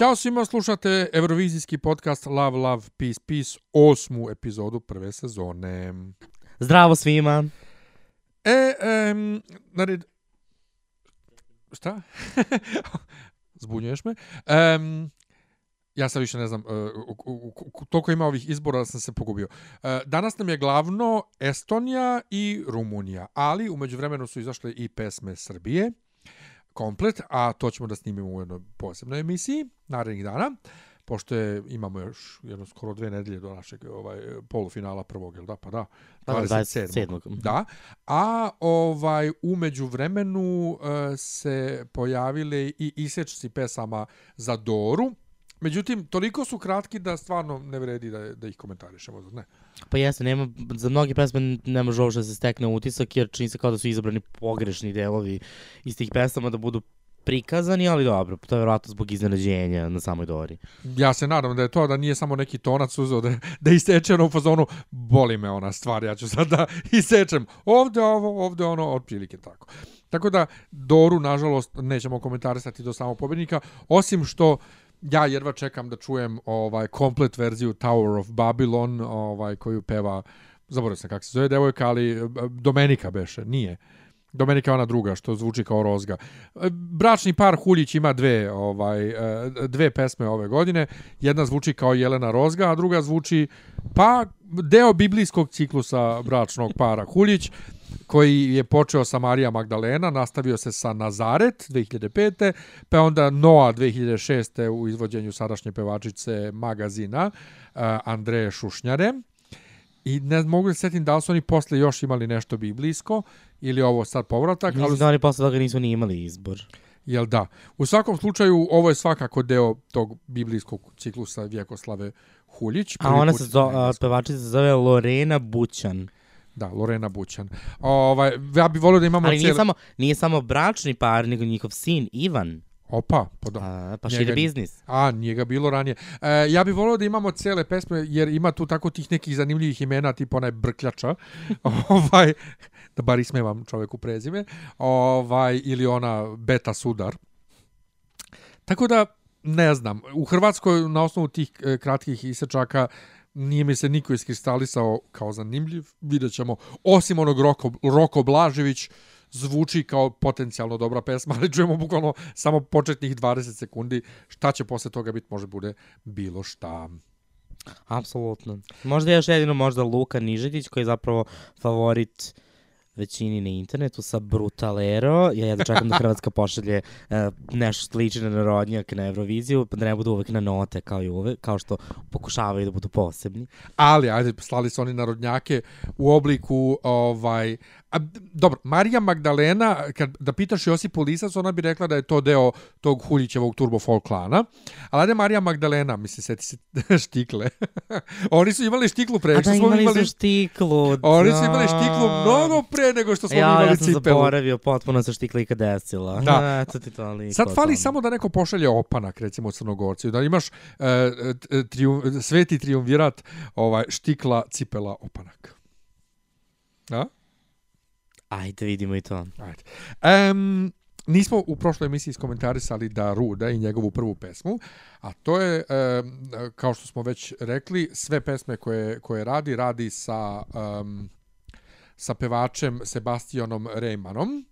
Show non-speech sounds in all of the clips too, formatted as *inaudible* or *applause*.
Ćao svima, slušate Eurovizijski podcast Love, Love, Peace, Peace, osmu epizodu prve sezone. Zdravo svima. E, em, na red... Šta? *laughs* Zbunjuješ me. Em, ja sad više ne znam, e, u- u- u- toliko ima ovih izbora da sam se pogubio. E, danas nam je glavno Estonija i Rumunija, ali umeđu vremenu su izašle i pesme Srbije, komplet, a to ćemo da snimimo u jednoj posebnoj emisiji narednih dana, pošto je, imamo još jedno skoro dve nedelje do našeg ovaj, polufinala prvog, jel da? Pa da, Pa da, 27. 27.. Da. A ovaj umeđu vremenu e, se pojavile i isečci pesama za Doru. Međutim, toliko su kratki da stvarno ne vredi da, da ih komentarišemo, ne? Pa jeste, nema, za mnogi pesme ne može uopšte da se stekne utisak, jer čini se kao da su izabrani pogrešni delovi iz tih pesama da budu prikazani, ali dobro, to je vjerojatno zbog iznenađenja na samoj Dori. Ja se nadam da je to da nije samo neki tonac uzeo da, da iseče ono u fazonu boli me ona stvar, ja ću sad da *laughs* isečem ovde ovo, ovde ono, otprilike tako. Tako da Doru, nažalost, nećemo komentarisati do samog pobednika, osim što ja jedva čekam da čujem ovaj komplet verziju Tower of Babylon, ovaj koju peva zaboravio sam kako se zove devojka, ali e, Domenika beše, nije. Domenika ona druga što zvuči kao rozga. E, Bračni par Huljić ima dve ovaj e, dve pesme ove godine. Jedna zvuči kao Jelena Rozga, a druga zvuči pa deo biblijskog ciklusa bračnog para Huljić koji je počeo sa Marija Magdalena, nastavio se sa Nazaret 2005. pa onda Noa 2006. u izvođenju sadašnje pevačice magazina uh, Andreje Šušnjare. I ne mogu da se setim da li su oni posle još imali nešto biblijsko ili ovo sad povratak, Mislim ali da oni posle toga nisu ni imali izbor. Jel da? U svakom slučaju, ovo je svakako deo tog biblijskog ciklusa Vjekoslave Huljić. A ona se zove, pevačica se zove Lorena Bućan. Da, Lorena Bućan. Ovaj, ja bih volio da imamo Ali nije cijele... samo, nije samo bračni par, nego njihov sin Ivan. Opa, pa da. A, pa ni- biznis. A, nije ga bilo ranije. E, ja bih volio da imamo cele pesme, jer ima tu tako tih nekih zanimljivih imena, tipa onaj Brkljača, *laughs* ovaj, da bar ismevam čoveku prezime, ovaj, ili ona Beta Sudar. Tako da, ne znam, u Hrvatskoj na osnovu tih e, kratkih isečaka nije mi se niko iskristalisao kao zanimljiv, vidjet ćemo, osim onog Roko, Roko Blažević, zvuči kao potencijalno dobra pesma, *laughs* ali čujemo bukvalno samo početnih 20 sekundi, šta će posle toga biti, može bude bilo šta. Apsolutno. Možda još jedino možda Luka Nižetić koji je zapravo favorit većini na internetu sa Brutalero. Ja jedno čekam da Hrvatska pošalje uh, nešto slično na narodnjak na Euroviziju, pa da ne budu uvek na note kao i uvek, kao što pokušavaju da budu posebni. Ali, ajde, slali su oni narodnjake u obliku, ovaj, a, dobro, Marija Magdalena, kad da pitaš Josipu Lisac, ona bi rekla da je to deo tog Huljićevog turbo folk klana. Ali ajde Marija Magdalena, mislim, seti se *laughs* štikle. oni su imali štiklu pre, A da imali imali... su štiklu. Oni da. su imali štiklu mnogo pre nego što smo ja, imali ja sam cipelu. zaboravio potpuno sa štiklika desila. Da. Eto ti to liko. Sad fali tamo. samo da neko pošalje opanak, recimo u Crnogorci, da imaš uh, trijum, sveti triumvirat ovaj, štikla, cipela, opanak. A? Ajde, vidimo i to. Ajde. Um, nismo u prošloj emisiji iskomentarisali da Ruda i njegovu prvu pesmu, a to je, um, kao što smo već rekli, sve pesme koje, koje radi, radi sa, um, sa pevačem Sebastianom Rejmanom.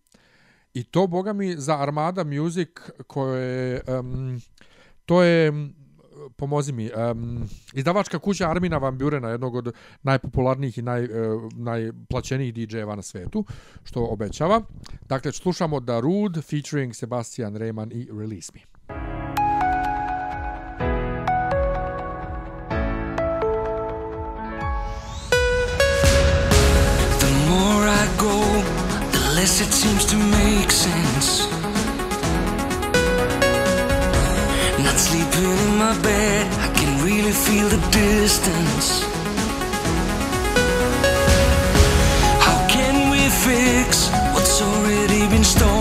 I to, boga mi, za Armada Music, koje, um, to je, pomozi mi, um, izdavačka kuća Armina Van Burena, jednog od najpopularnijih i naj, uh, najplaćenijih DJ-eva na svetu, što obećava. Dakle, slušamo Da Rude featuring Sebastian Rejman i Release Me. The more I go unless it seems to make sense. My bed, I can really feel the distance. How can we fix what's already been stolen?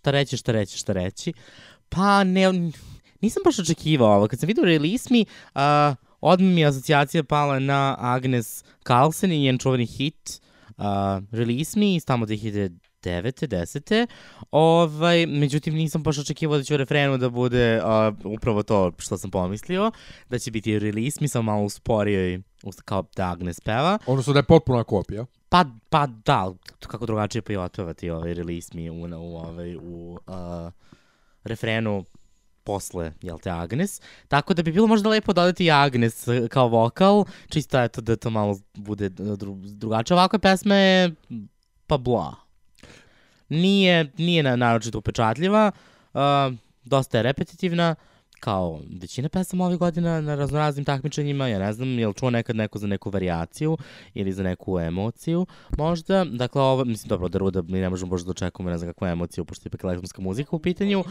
Šta reći, šta reći, šta reći. Pa, ne, nisam baš očekivao ovo. Kad sam vidio Release Me, uh, odmah mi je asocijacija pala na Agnes Carlsen i njen čuveni hit uh, Release Me iz tamo 2009. 10. Ovaj, međutim, nisam baš očekivao da će u refrenu da bude uh, upravo to što sam pomislio, da će biti release, mi sam malo usporio i kao da Agnes peva. Odnosno da je potpuna kopija. Pa, pa da, kako drugačije i otpevati ovaj release mi u, u, ovaj, u uh, refrenu posle, jel te, Agnes. Tako da bi bilo možda lepo dodati i Agnes kao vokal, čisto eto da to malo bude dru, drugačije. Ovakva pesma je pa bla. Nije, nije na, naročito upečatljiva, uh, dosta je repetitivna, kao većina pesama ovih godina na raznoraznim takmičenjima, ja ne znam, je li čuo nekad neko za neku varijaciju ili za neku emociju, možda. Dakle, ovo, mislim, dobro, da ruda, mi ne možemo možda da očekujemo ne znam kakvu emociju, pošto je ipak elektronska muzika u pitanju,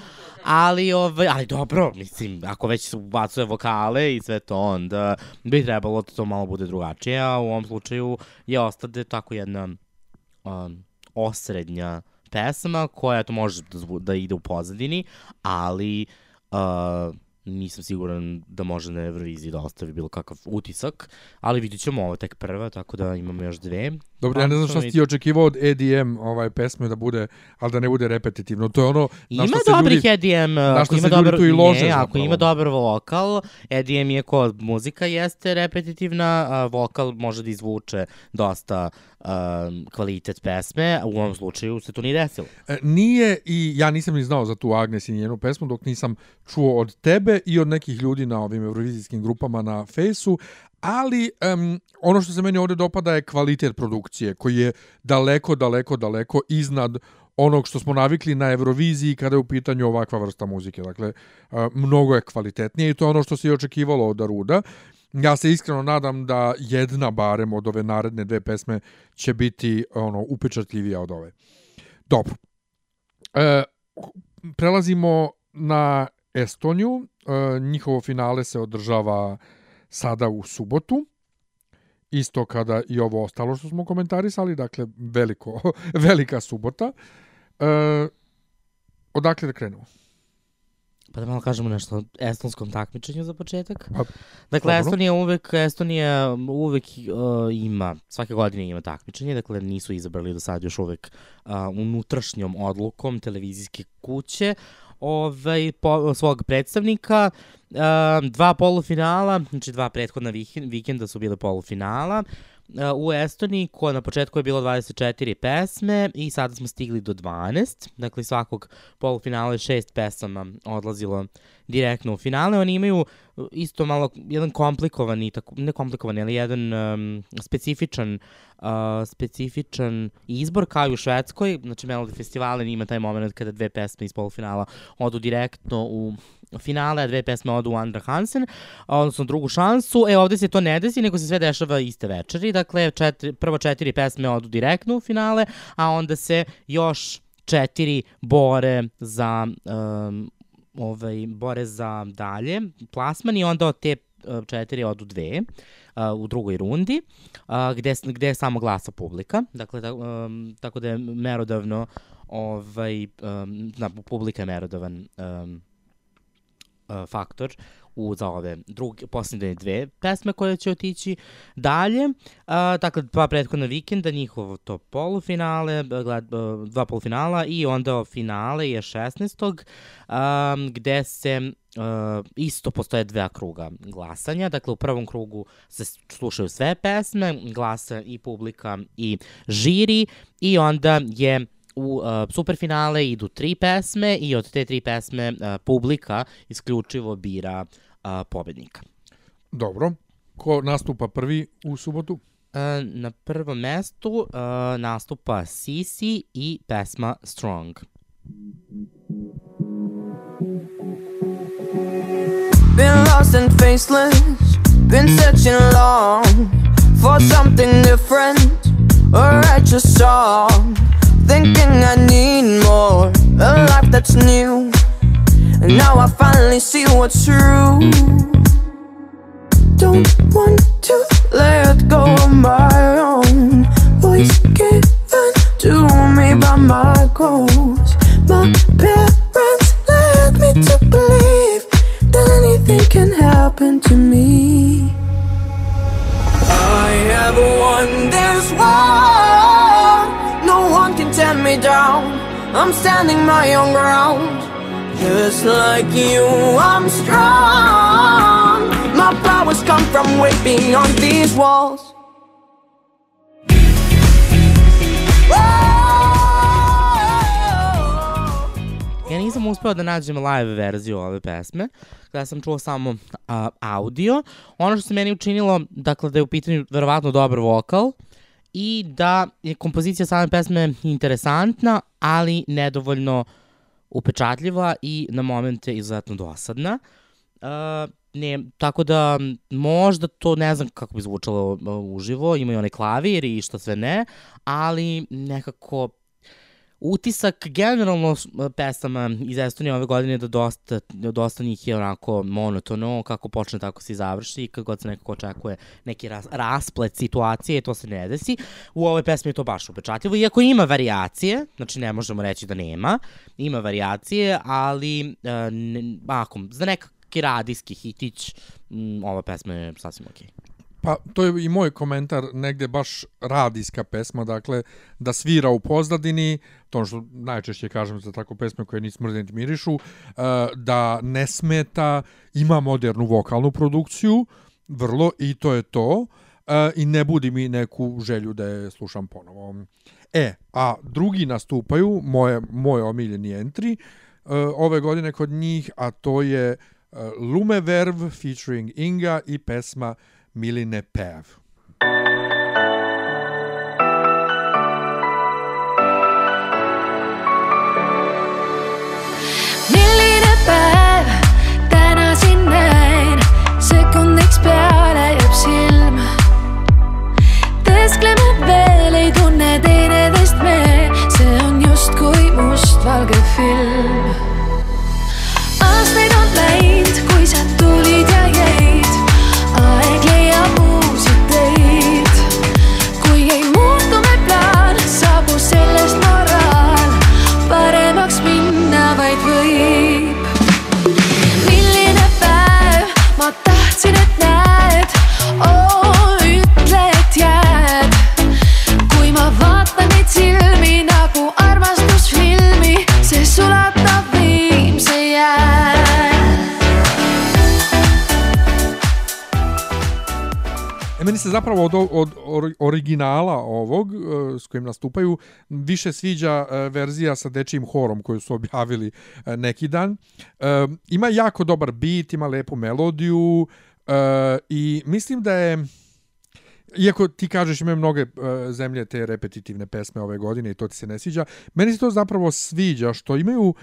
ali, ovaj, ali dobro, mislim, ako već ubacuje vokale i sve to, onda bi trebalo da to malo bude drugačije, a u ovom slučaju je ostade tako jedna um, osrednja pesma koja to može da, da ide u pozadini, ali uh, nisam siguran da može na Euroviziji da ostavi bilo kakav utisak, ali vidit ćemo ovo tek prva, tako da imamo još dve. Dobro, ja ne znam šta si ti očekivao od EDM ovaj, pesme da bude, ali da ne bude repetitivno. To je ono na Ima što se dobrih ljudi... EDM, na što se ljudi dobar, tu i lože ne, ako ima dobar vokal, EDM je kod muzika jeste repetitivna, a vokal može da izvuče dosta um, kvalitet pesme, a u ovom slučaju se to nije desilo. E, Nije i ja nisam ni znao za tu Agnes i njenu pesmu dok nisam čuo od tebe i od nekih ljudi na ovim eurovizijskim grupama na fejsu, ali um, ono što se meni ovde dopada je kvalitet produkcije koji je daleko, daleko, daleko iznad onog što smo navikli na Euroviziji kada je u pitanju ovakva vrsta muzike. Dakle, mnogo je kvalitetnije i to je ono što se i očekivalo od Daruda. Ja se iskreno nadam da jedna barem od ove naredne dve pesme će biti ono upečatljivija od ove. Dobro. E, prelazimo na Estoniju. E, njihovo finale se održava sada u subotu. Isto kada i ovo ostalo što smo komentarisali, dakle veliko, *laughs* velika subota. E, odakle da krenemo? Pa da malo kažemo nešto o estonskom takmičenju za početak. Pa, Dakle, dobro. Estonija uvek, Estonija uvek uh, ima, svake godine ima takmičenje, dakle nisu izabrali do sad još uvek uh, unutrašnjom odlukom televizijske kuće ovaj, po, svog predstavnika. Uh, dva polufinala, znači dva prethodna vikend, vikenda su bile polufinala. U Estoniji, ko na početku je bilo 24 pesme i sada smo stigli do 12. Dakle, svakog polufinala je šest pesama odlazilo direktno u finale. Oni imaju uh, isto malo jedan komplikovani, tako, ne komplikovani, ali jedan um, specifičan uh, specifičan izbor kao i u Švedskoj. Znači, Melody Festival ima taj moment kada dve pesme iz polufinala odu direktno u finale, dve pesme odu Andra Hansen, odnosno drugu šansu. E, ovde se to ne desi, nego se sve dešava iste večeri. Dakle, četiri, prvo četiri pesme odu direktno u finale, a onda se još četiri bore za um, ovaj, bore za dalje plasman i onda od te uh, četiri odu dve uh, u drugoj rundi, uh, gde, gde samo glasa publika. Dakle, da, um, tako da je merodavno ovaj, um, na, publika je merodavan um, uh, faktor u, za ove druge, posljednje dve pesme koje će otići dalje. Uh, dakle, dva prethodna vikenda, njihovo to polufinale, gled, uh, dva polufinala i onda finale je 16. Um, gde se uh, isto postoje dva kruga glasanja. Dakle, u prvom krugu se slušaju sve pesme, glasa i publika i žiri i onda je u uh, superfinale idu tri pesme i od te tri pesme uh, publika isključivo bira uh, pobednika. Dobro. Ko nastupa prvi u subotu? Uh, na prvom mestu uh, nastupa Sisi i pesma Strong. Been lost and faceless, been searching long for something different, a righteous song. Thinking I need more, a life that's new. And now I finally see what's true. Don't want to let go of my own voice given to me by my goals. My parents led me to believe that anything can happen to me. I have won this war. Me down. I'm standing my own ground. Just like you, I'm strong. My powers come from way beyond these walls. Ja nisam uspeo da nađem live verziju ove pesme, kada sam čuo samo a, audio. Ono što se meni učinilo, dakle, da je u pitanju verovatno dobar vokal i da je kompozicija same pesme interesantna, ali nedovoljno upečatljiva i na momente izuzetno dosadna. Uh, ne, tako da možda to ne znam kako bi zvučalo uživo, imaju onaj klavir i što sve ne, ali nekako utisak generalno s- pesama iz Estonije ove godine je da dosta, dosta njih je onako monotono, kako počne tako se i završi i kad god se nekako očekuje neki ras, rasplet situacije, to se ne desi. U ovoj pesmi je to baš upečatljivo, iako ima varijacije, znači ne možemo reći da nema, ima varijacije, ali uh, ne, ako, za nekakvi radijski hitić, ova pesma je sasvim okej. Pa to je i moj komentar, negde baš radijska pesma, dakle, da svira u pozadini, to što najčešće kažem za tako pesme koje ni smrde niti mirišu, uh, da ne smeta, ima modernu vokalnu produkciju, vrlo, i to je to, uh, i ne budi mi neku želju da je slušam ponovo. E, a drugi nastupaju, moje, moj omiljeni entry, uh, ove godine kod njih, a to je Lumeverv featuring Inga i pesma Miline Pev. milline päev täna siin näen, sekundiks peale jääb silma. teeskleme veel, ei tunne teineteist me, see on justkui mustvalge film. aastaid on läinud, meni se zapravo od, od or, originala ovog e, s kojim nastupaju više sviđa e, verzija sa dečijim horom koju su objavili e, neki dan. Ima jako dobar beat, ima lepu melodiju i mislim da je Iako ti kažeš imaju mnoge uh, zemlje te repetitivne pesme ove godine i to ti se ne sviđa, meni se to zapravo sviđa što imaju uh,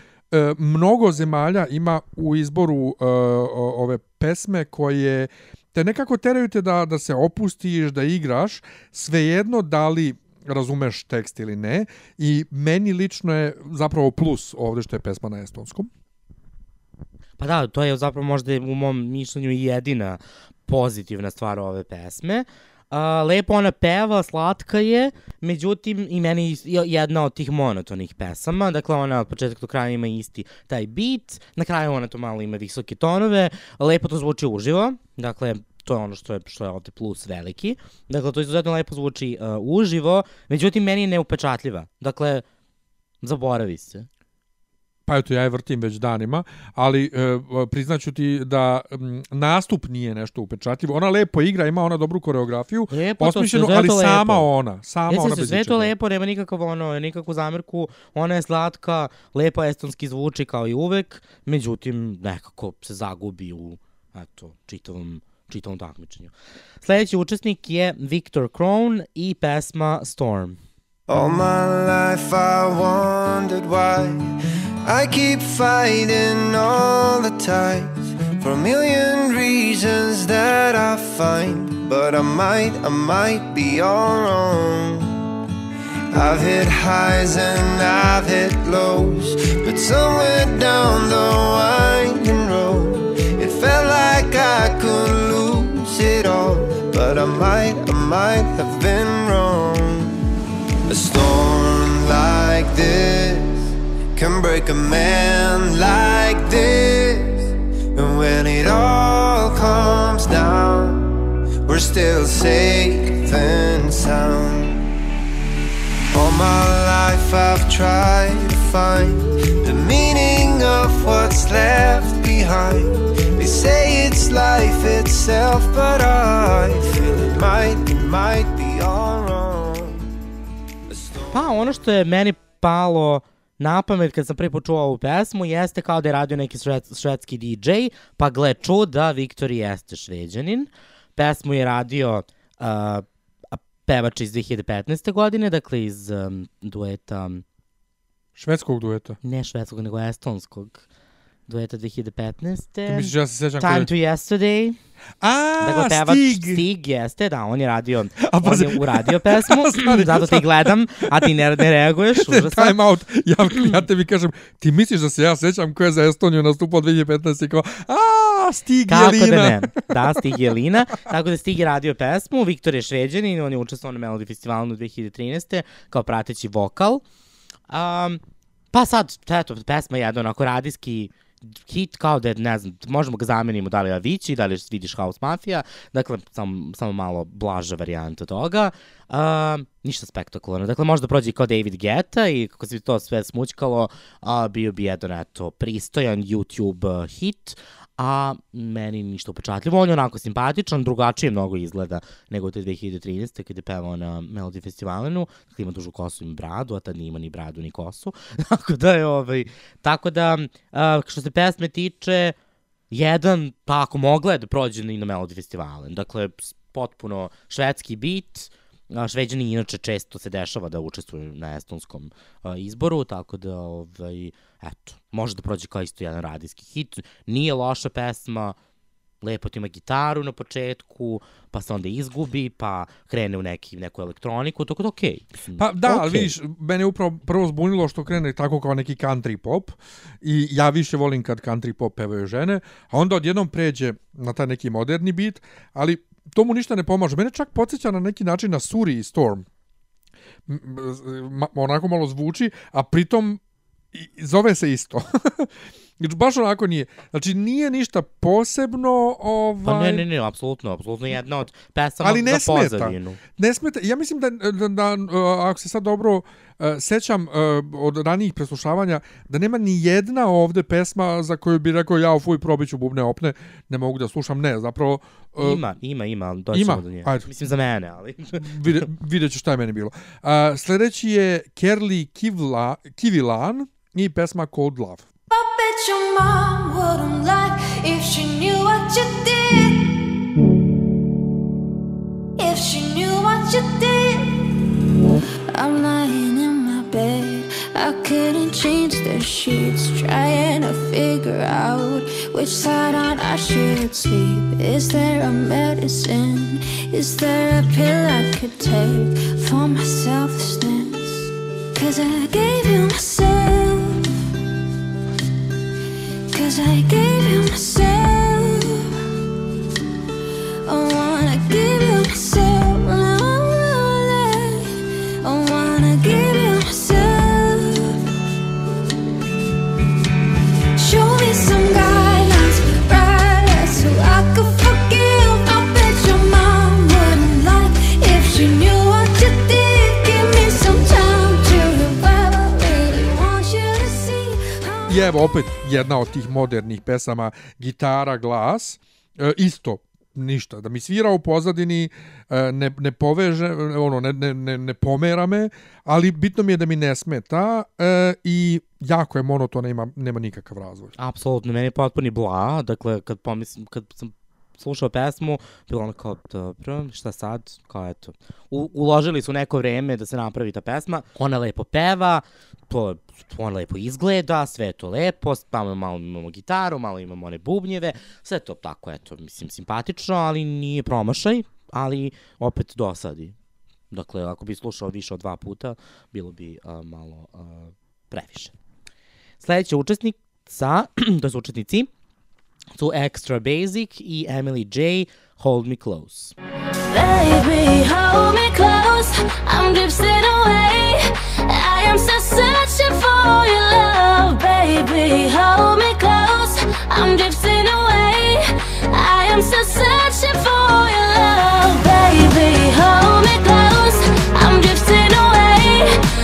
mnogo zemalja ima u izboru uh, ove pesme koje te nekako teraju te da, da se opustiš, da igraš, svejedno da li razumeš tekst ili ne i meni lično je zapravo plus ovde što je pesma na estonskom. Pa da, to je zapravo možda u mom mišljenju jedina pozitivna stvar ove pesme. A, lepo ona peva, slatka je, međutim i meni je jedna od tih monotonih pesama, dakle ona od početka do kraja ima isti taj beat, na kraju ona to malo ima visoke tonove, lepo to zvuči uživo, dakle to je ono što je, što je ovde plus veliki. Dakle, to izuzetno lepo zvuči uh, uživo, međutim, meni je neupečatljiva. Dakle, zaboravi se. Pa eto, ja je vrtim već danima, ali e, priznaću ti da m, nastup nije nešto upečatljivo. Ona lepo igra, ima ona dobru koreografiju, Lepo, osmišljenu, ali to sama lepo. ona. Sama ona Jeste se bez sve to lepo, nema nikakav ono, nikakvu zamerku, ona je slatka, lepo estonski zvuči kao i uvek, međutim nekako se zagubi u eto, čitavom, čitavom takmičenju. Sledeći učesnik je Victor Crone i pesma Storm. All my life I wondered why I keep fighting all the times for a million reasons that I find, but I might, I might be all wrong. I've hit highs and I've hit lows, but somewhere down the winding road, it felt like I could lose it all, but I might, I might have been wrong. A storm can break a man like this. And when it all comes down, we're still safe and sound. All my life I've tried to find the meaning of what's left behind. They say it's life itself, but I feel it might, it might be all wrong. Pa ono što je meni palo na pamet kad sam prvi put čuo ovu pesmu jeste kao da je radio neki šved, švedski DJ, pa gle čuda, Viktor jeste šveđanin. Pesmu je radio uh, pevač iz 2015. godine, dakle iz um, dueta, Švedskog dueta. ne švedskog, nego estonskog dueta 2015. Ti misliš, ja se sećam Time kada... to Yesterday. A, Dakle, pevač Stig! Stig jeste, da, on je radio, A on pazi- je uradio pesmu, *laughs* Stani, zato te gledam, a ti ne, ne reaguješ, *laughs* užasno. Time out. Ja, ja tebi kažem, ti misliš da se ja sećam ko je za Estoniju nastupao 2015 i kao, a, Stig Kako Jelina. da ne? Da, Stig je Lina. Tako da Stig je radio pesmu, Viktor je šveđanin, on je učestvovao na Melody Festivalu 2013. kao prateći vokal. Um, pa sad, eto, pesma je jedan onako radijski hit kao da je, ne znam, možemo ga zamenimo da li je Avicii, da li Swedish House Mafia, dakle, samo, samo malo blaža varijanta toga. Um, ništa spektakularno. Dakle, možda prođe kao David Guetta i kako se to sve smućkalo, a, bio bi jedan, eto, pristojan YouTube uh, hit, a meni ništa upečatljivo. On je onako simpatičan, drugačije mnogo izgleda nego te 2013. kada je pevao na Melody Festivalenu. Dakle, ima dužu kosu i bradu, a tad nije ima ni bradu ni kosu. *laughs* tako da je, ovaj, tako da, a, što se pesme tiče, jedan, pa ako mogla je da prođe i na Melody Festivalen. Dakle, potpuno švedski a, šveđani inače često se dešava da učestvuju na estonskom izboru, tako da, ovaj, eto, može da prođe kao isto jedan radijski hit. Nije loša pesma, lepo ti ima gitaru na početku, pa se onda izgubi, pa krene u neki, neku elektroniku, tako da okej. Okay. Pa da, ali vidiš, mene je upravo prvo zbunilo što krene tako kao neki country pop i ja više volim kad country pop pevaju žene, a onda odjednom pređe na taj neki moderni beat, ali to mu ništa ne pomaže. Mene čak podsjeća na neki način na Suri i Storm. Ma- onako malo zvuči, a pritom i- zove se isto. *laughs* Znači, Baš onako nije. Znači, nije ništa posebno... Ovaj... Pa ne, ne, ne, apsolutno, apsolutno jedna od pesama Ali ne za smeta. pozadinu. Ne smeta, ja mislim da, da, da uh, ako se sad dobro uh, sećam uh, od ranijih preslušavanja, da nema ni jedna ovde pesma za koju bi rekao ja fuj probiću bubne opne, ne mogu da slušam, ne, zapravo uh, Ima, ima, ima, ali doćemo ima? do nje. Ajde. Mislim za mene, ali... *laughs* vide, vidjet ću šta je meni bilo. Uh, sledeći je Kerli Kivla, Kivilan i pesma Cold Love. I bet your mom wouldn't like if she knew what you did. If she knew what you did. I'm lying in my bed. I couldn't change the sheets. Trying to figure out which side on I should sleep. Is there a medicine? Is there a pill I could take for my selflessness? Cause I gave you myself. Cause I gave you myself. I evo opet jedna od tih modernih pesama, gitara, glas, e, isto ništa, da mi svira u pozadini, e, ne, ne poveže, ono, ne, ne, ne, ne pomera me, ali bitno mi je da mi ne smeta e, i jako je monotono, ima, nema nikakav razvoj. Apsolutno, meni je potpuni bla, dakle, kad pomislim, kad sam slušao pesmu, bilo ono kao, dobro, šta sad, kao eto. U, uložili su neko vreme da se napravi ta pesma, ona lepo peva, to, on lepo izgleda, sve je to lepo, malo, malo imamo gitaru, malo imamo one bubnjeve, sve to tako, eto, mislim, simpatično, ali nije promašaj, ali opet dosadi. Dakle, ako bi slušao više od dva puta, bilo bi uh, malo uh, previše. Sledeća učesnica, *clears throat* to su učesnici, su Extra Basic i Emily J. Hold Me Close. Baby, hold me close. I'm drifting away. I am searching for your love. Baby, hold me close. I'm drifting away. I am searching for your love. Baby, hold me close. I'm drifting away.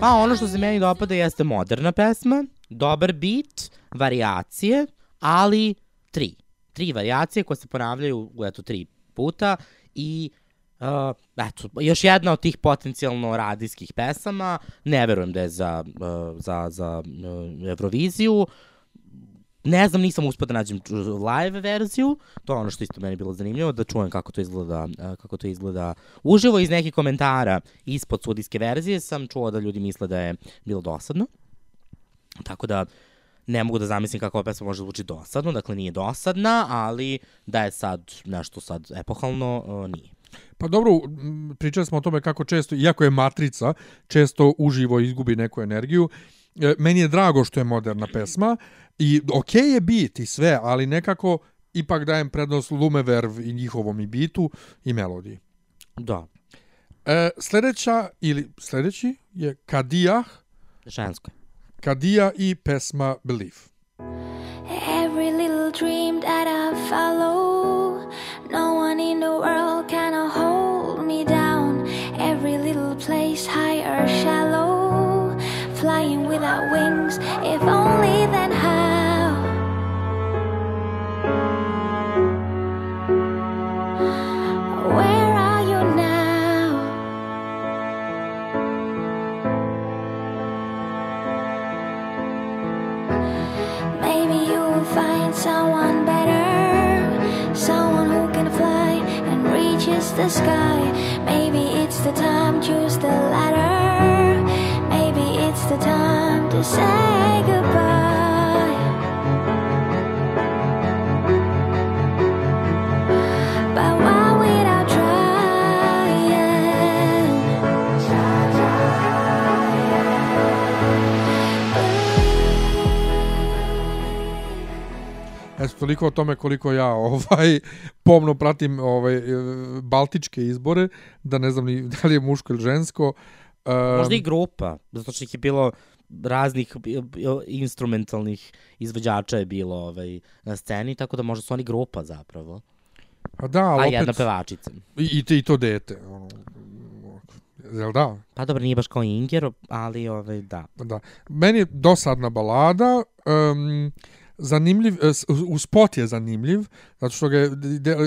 Pa ono što se meni dopada jeste moderna pesma, dobar beat, variacije, ali tri. Tri variacije koje se ponavljaju u eto tri puta i uh, eto, još jedna od tih potencijalno radijskih pesama, ne verujem da je za, uh, za, za uh, Euroviziju, Ne znam, nisam uspio da nađem live verziju, to je ono što isto meni bilo zanimljivo, da čujem kako to izgleda, e, kako to izgleda uživo. Iz nekih komentara ispod sudijske verzije sam čuo da ljudi misle da je bilo dosadno. Tako da ne mogu da zamislim kako ova pesma može zvuči dosadno, dakle nije dosadna, ali da je sad nešto sad epohalno, e, nije. Pa dobro, pričali smo o tome kako često, iako je matrica, često uživo izgubi neku energiju. E, Meni je drago što je moderna pesma i okej je bit i sve, ali nekako ipak dajem prednost Lumeverv i njihovom i bitu i melodiji. Da, E, sledeća, ili sledeći je Kadijah, žensko. Kadija i pesma Believe. Every little dream that I follow, sky. Maybe it's the time, to choose the latter. Maybe it's the time to say goodbye. But why without trying? Eto, toliko o tome koliko ja *laughs* ovaj pomno pratim ovaj e, baltičke izbore, da ne znam ni *laughs* da li je muško ili žensko. Um, Možda i grupa, zato što ih je bilo raznih i- i- instrumentalnih izvođača je bilo ovaj, na sceni, tako da možda su oni grupa zapravo. A da, A ali jedna opet, pevačica. i, i, i to dete. Ono, jel da? Pa dobro, nije baš kao Inger, ali ovaj, da. Da. Meni je dosadna balada, um, zanimljiv, e, u spot je zanimljiv, zato što ga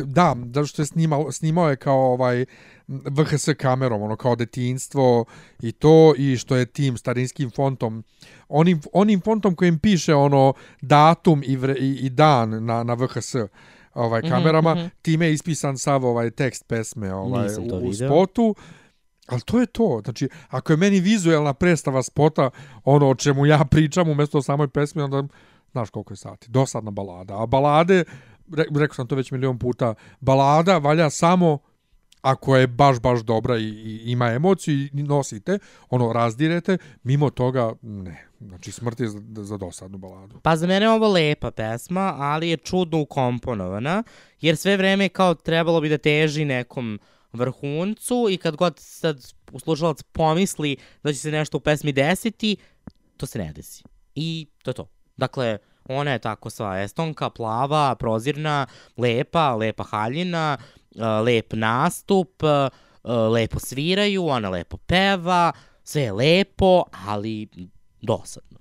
da, zato što je snimao, snimao je kao ovaj VHS kamerom, ono kao detinstvo i to, i što je tim starinskim fontom, onim, onim fontom kojim piše ono datum i, vre, i, i dan na, na VHS ovaj, kamerama, mhm. time je ispisan sav ovaj tekst pesme ovaj, u, u spotu. Ali to je to. Znači, ako je meni vizuelna predstava spota ono o čemu ja pričam umjesto o samoj pesmi, onda znaš koliko je sati. Dosadna balada. A balade re, rekao sam to već milion puta, balada valja samo ako je baš, baš dobra i, i ima emociju i nosite, ono, razdirete, mimo toga, ne. Znači, smrt je za, za dosadnu baladu. Pa za mene je ovo lepa pesma, ali je čudno ukomponovana, jer sve vreme kao trebalo bi da teži nekom vrhuncu i kad god sad slušalac pomisli da će se nešto u pesmi desiti, to se ne desi. I to je to. Dakle, ona je tako sva estonka, plava, prozirna, lepa, lepa haljina, uh, lep nastup, uh, lepo sviraju, ona lepo peva, sve je lepo, ali dosadno.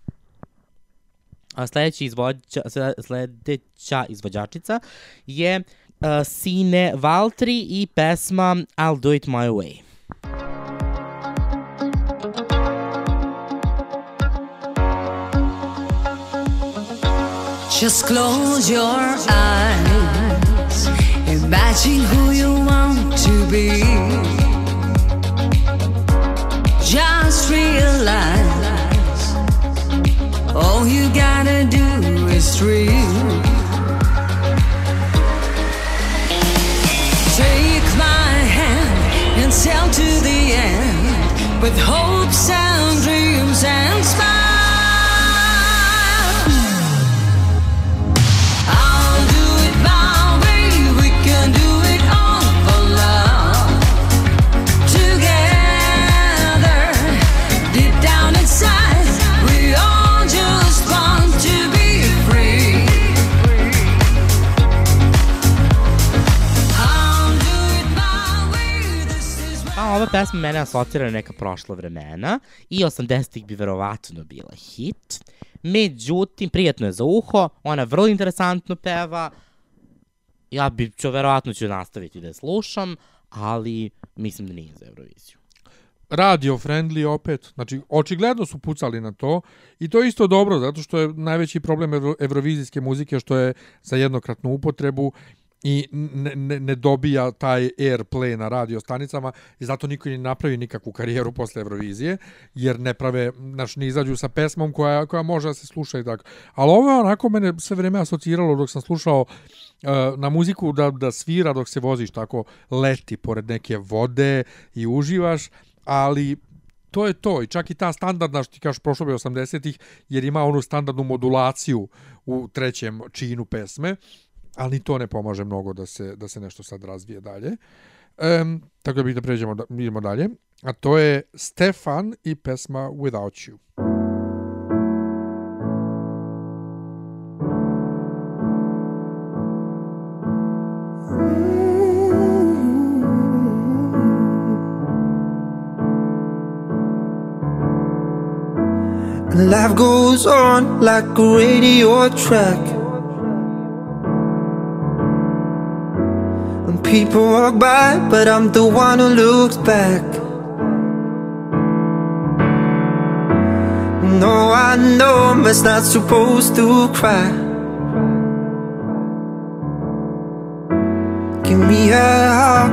A sledeći izvođa, sle- sledeća izvođačica je uh, Sine Valtri i pesma I'll Do It My Way. Just close your eyes. Imagine who you want to be. Just realize all you gotta do is dream. Take my hand and sail to the end with hopes and pesma mene asocira na neka prošla vremena i 80-ih bi verovatno bila hit. Međutim, prijatno je za uho, ona vrlo interesantno peva, ja bi, ću, verovatno ću nastaviti da je slušam, ali mislim da nije za Euroviziju. radio friendly opet, znači očigledno su pucali na to i to je isto dobro zato što je najveći problem evro, evrovizijske muzike što je za jednokratnu upotrebu i ne, ne, ne dobija taj airplay na radio stanicama i zato niko ne napravi nikakvu karijeru posle Eurovizije jer ne prave, znači ne izađu sa pesmom koja, koja može da se sluša i tako. Ali ovo je onako mene sve vreme asociralo dok sam slušao uh, na muziku da, da svira dok se voziš tako leti pored neke vode i uživaš, ali to je to. I čak i ta standardna, što ti kažeš, prošlo bi 80-ih, jer ima onu standardnu modulaciju u trećem činu pesme, ali to ne pomaže mnogo da se, da se nešto sad razvije dalje. Um, tako da bih da pređemo, da, idemo dalje. A to je Stefan i pesma Without You. Life goes on like a radio track. People walk by, but I'm the one who looks back. No, I know I'm not supposed to cry. Give me a hug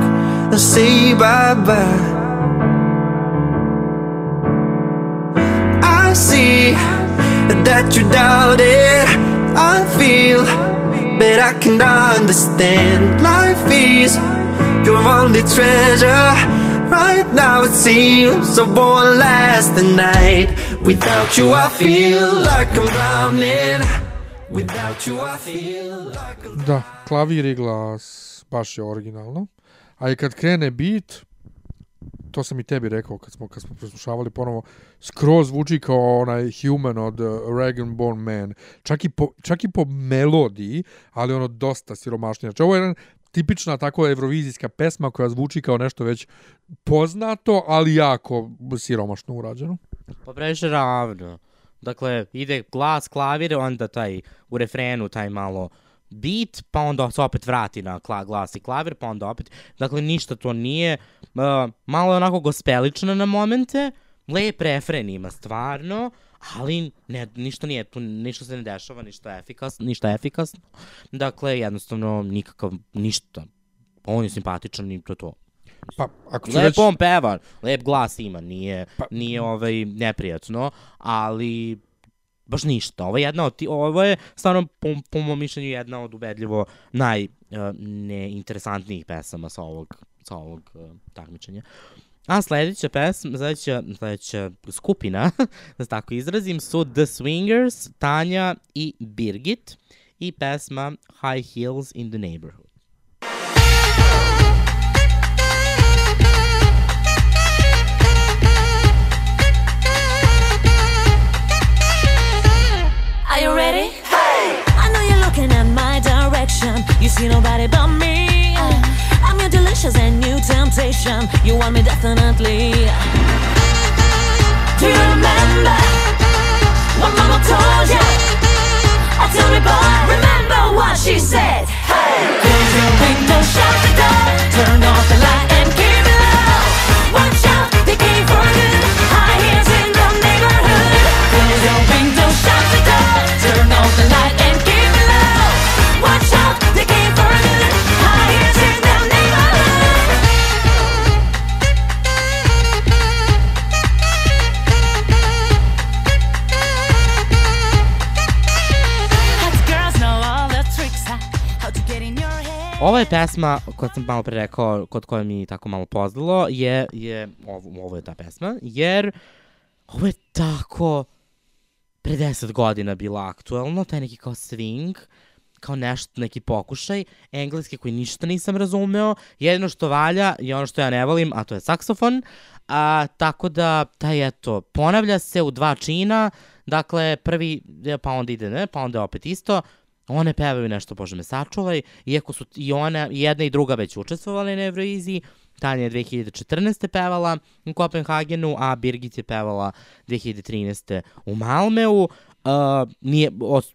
and say bye bye. I see that you doubt it. I feel, but I can understand. Life is your only treasure. Right now it seems so won't last the night. Without you, I feel like I'm drowning. Without you, I feel like I'm Da, klavir i glas, baš je originalno. A i kad krene beat, to sam i tebi rekao kad smo, kad smo preslušavali ponovo, skroz zvuči kao onaj Human od uh, Regan Born Man. Čak i, po, čak i po melodiji, ali ono dosta siromašnije. Znači ovo je jedan tipična tako evrovizijska pesma koja zvuči kao nešto već poznato, ali jako siromašno urađeno. Pa previše ravno. Dakle, ide glas, klavir, onda taj u refrenu taj malo beat, pa onda se opet vrati na kla, glas i klavir, pa onda opet. Dakle, ništa to nije. Uh, malo je onako gospelično na momente, lep refren ima stvarno, ali ne, ništa nije tu, ništa se ne dešava, ništa efikasno, ništa efikasno. Dakle, jednostavno nikakav, ništa. On je simpatičan i to je to. Pa, ako ću Lepo reći... on peva, lep glas ima, nije, pa, nije ovaj neprijatno, ali baš ništa. Ovo je jedna od, ti, ovo je stvarno po, po mom mišljenju jedna od ubedljivo naj uh, neinteresantnijih pesama sa ovog, sa ovog uh, takmičenja. A sledeća pesma, sledeća, sledeća skupina, *laughs* da se tako izrazim, su The Swingers, Tanja i Birgit i pesma High Heels in the Neighborhood. Are you ready? Hey! I know you're looking at my direction. You see nobody but me. I'm your delicious and new temptation. You want me definitely. Do you remember what Mama told you? I tell me, boy, remember what she said. Hey! Pesma, koja sam malo pre rekao, kod koje mi tako malo pozdalo, je, je ovo, ovo je ta pesma, jer ovo je tako pre 10 godina bila aktuelno, taj neki kao swing, kao nešto, neki pokušaj, engleski koji ništa nisam razumeo, jedino što valja je ono što ja ne volim, a to je saksofon, a, tako da, taj eto, ponavlja se u dva čina, dakle, prvi, je, pa onda ide, ne, pa onda opet isto, one pevaju nešto, Bože me sačuvaj, iako su i ona, i jedna i druga već učestvovali na Euroviziji, Tanja je 2014. pevala u Kopenhagenu, a Birgit je pevala 2013. u Malmeu. Uh, nije,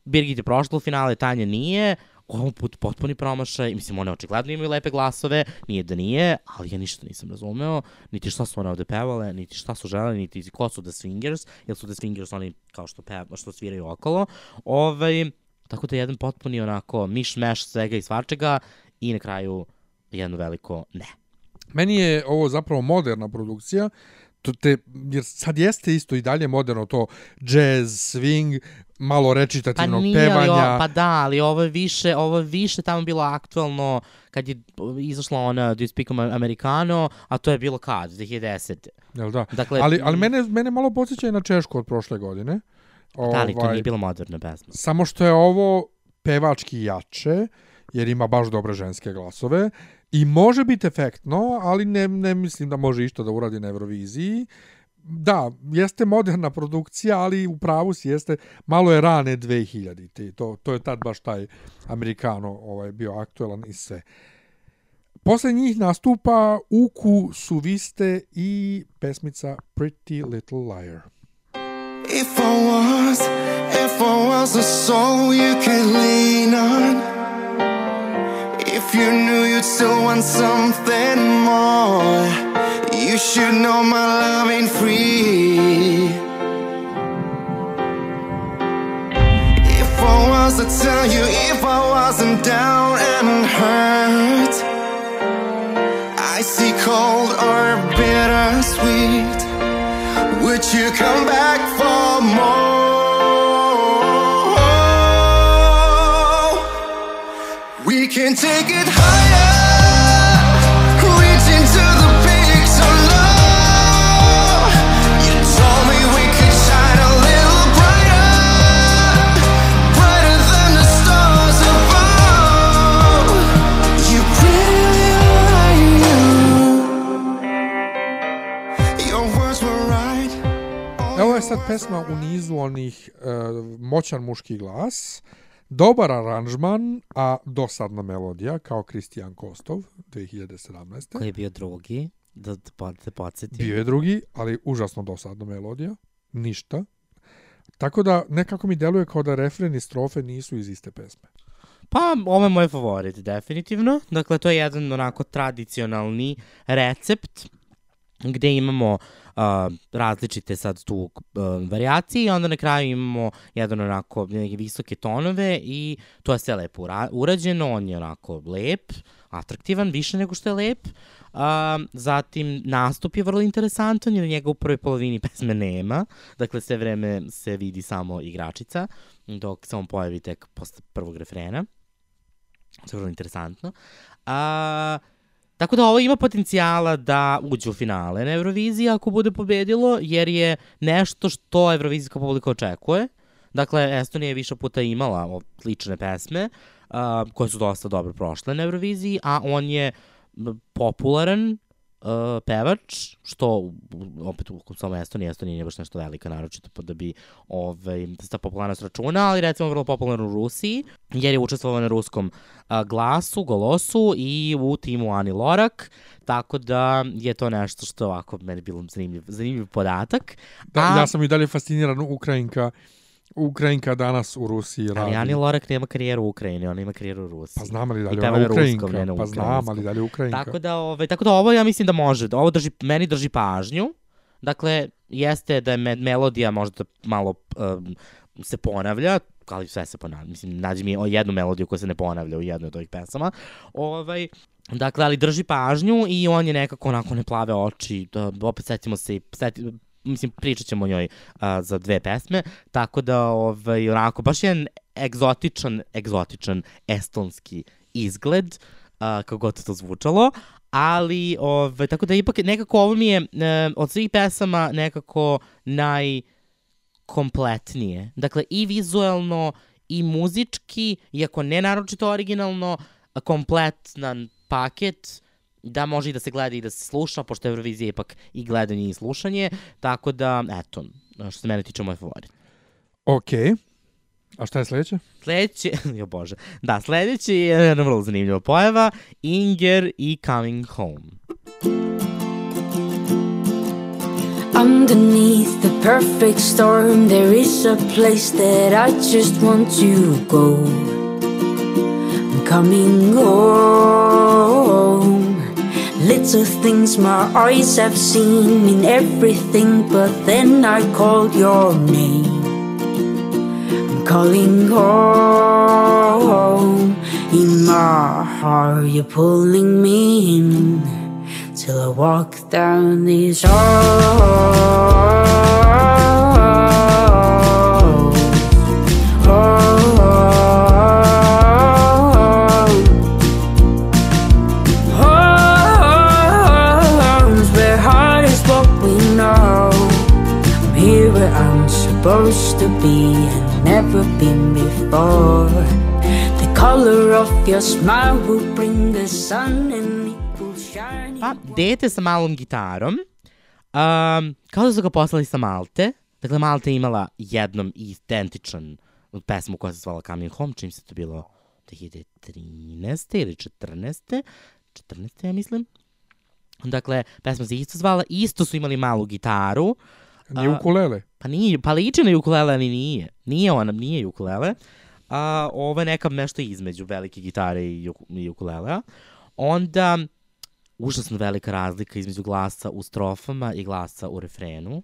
Birgit je prošla u finale, Tanja nije. Ovo put potpuni promašaj, mislim, one očigledno imaju lepe glasove, nije da nije, ali ja ništa nisam razumeo, niti šta su one ovde pevale, niti šta su žele, niti ko su The Swingers, jer su The Swingers oni kao što, peva, što sviraju okolo. Ovaj, tako da je jedan potpuni onako miš-meš svega i svačega i na kraju jedno veliko ne. Meni je ovo zapravo moderna produkcija, to te, jer sad jeste isto i dalje moderno to jazz, swing, malo Pa recitativnog ali, pevanja. o, pa da, ali ovo je više, ovo je više tamo bilo aktuelno kad je izašla ona Do You Speak Americano, a to je bilo kad, 2010. Jel da? Dakle, ali, ali mene, mene malo podsjeća i na Češku od prošle godine. Da, ali to Ovaj, nije bilo moderna pesma. Samo što je ovo pevački jače, jer ima baš dobre ženske glasove i može biti efektno, ali ne, ne mislim da može išta da uradi na Euroviziji. Da, jeste moderna produkcija, ali u pravu si jeste, malo je rane 2000 te to, to je tad baš taj Amerikano ovaj, bio aktuelan i sve. Posle njih nastupa Uku Suviste i pesmica Pretty Little Liar. If I was, if I was a soul you could lean on. If you knew you'd still want something more, you should know my love ain't free. If I was to tell you, if I wasn't down and hurt, icy cold or bittersweet. Would you come back take it higher, pesma u nizu onih uh, moćan muški glas, dobar aranžman, a dosadna melodija, kao Kristijan Kostov, 2017. Koji je bio drugi, da te, po- da te podsjetim. Bio je drugi, ali užasno dosadna melodija, ništa. Tako da nekako mi deluje kao da refren i strofe nisu iz iste pesme. Pa, ovo je moj favorit, definitivno. Dakle, to je jedan onako tradicionalni recept gde imamo uh, različite sad tu uh, varijacije i onda na kraju imamo jedan onako neke visoke tonove i to je sve lepo ura- urađeno, on je onako lep, atraktivan, više nego što je lep. Uh, zatim nastup je vrlo interesantan jer njega u prvoj polovini *laughs* pesme nema, dakle sve vreme se vidi samo igračica, dok se on pojavi tek posle prvog refrena. To je vrlo interesantno. A, tako da ovo ima potencijala da uđe u finale na Euroviziji ako bude pobedilo, jer je nešto što evrovizijska publika očekuje. Dakle, Estonija je više puta imala slične pesme, a, koje su dosta dobro prošle na Euroviziji, a on je popularan uh, pevač, što opet u samo Estoniji, Estonija nije baš nešto velika naročito pa da bi ovaj, da se ta popularnost računa, ali recimo vrlo popularan u Rusiji, jer je učestvovao na ruskom a, glasu, golosu i u timu Ani Lorak, tako da je to nešto što ovako meni bilo zanimljiv, zanimljiv podatak. Da, A- ja sam i dalje fasciniran Ukrajinka. Ukrajinka danas u Rusiji radi. Ali Ani Lorak nema karijeru u Ukrajini, ona ima karijeru u Rusiji. Pa znam ali I dalje peva ona na ruskom, Ukrajinka. ne pa znam ali dalje Ukrajinka. Tako da, ovaj, tako da ovo ja mislim da može. Da ovo drži, meni drži pažnju. Dakle, jeste da je me, melodija možda malo um, se ponavlja, ali sve se ponavlja. Mislim, nađi mi jednu melodiju koja se ne ponavlja u jednoj od ovih pesama. Ovaj, dakle, ali drži pažnju i on je nekako onako ne plave oči. Da, opet setimo se, seti, mislim, pričat ćemo o njoj a, za dve pesme, tako da, ovaj, onako, baš jedan egzotičan, egzotičan estonski izgled, a, kako god to zvučalo, ali, ovaj, tako da ipak nekako ovo mi je e, od svih pesama nekako najkompletnije. Dakle, i vizuelno, i muzički, iako ne naročito originalno, kompletan paket da može i da se gleda i da se sluša, pošto je Eurovizija ipak i gledanje i slušanje, tako da, eto, što se mene tiče, moj favorit. Okej. A šta je sledeće? Sledeći, *laughs* jo bože, da, sledeći je jedna vrlo zanimljiva pojava, Inger i Coming Home. Underneath the perfect storm, there is a place that I just want to go. I'm coming home. Little things my eyes have seen in everything, but then I called your name. I'm calling home. In my heart, you're pulling me in till I walk down these halls. Supposed to be and never been before. The color of your smile will bring the sun and it will shine. Pa, dete sa malom gitarom, um, kao da su ga poslali sa Malte. Dakle, Malta je imala jednom identičan pesmu koja se zvala Coming Home, čim se to bilo 2013. ili 14. 14. ja mislim. Dakle, pesma se isto zvala, isto su imali malu gitaru, Nije A- ukulele. Pa nije, pa liči na ukulele, ali nije. Nije ona, nije ukulele. A, ovo je neka nešto između velike gitare i, uk- i ukulelea. Onda, užasno velika razlika između glasa u strofama i glasa u refrenu.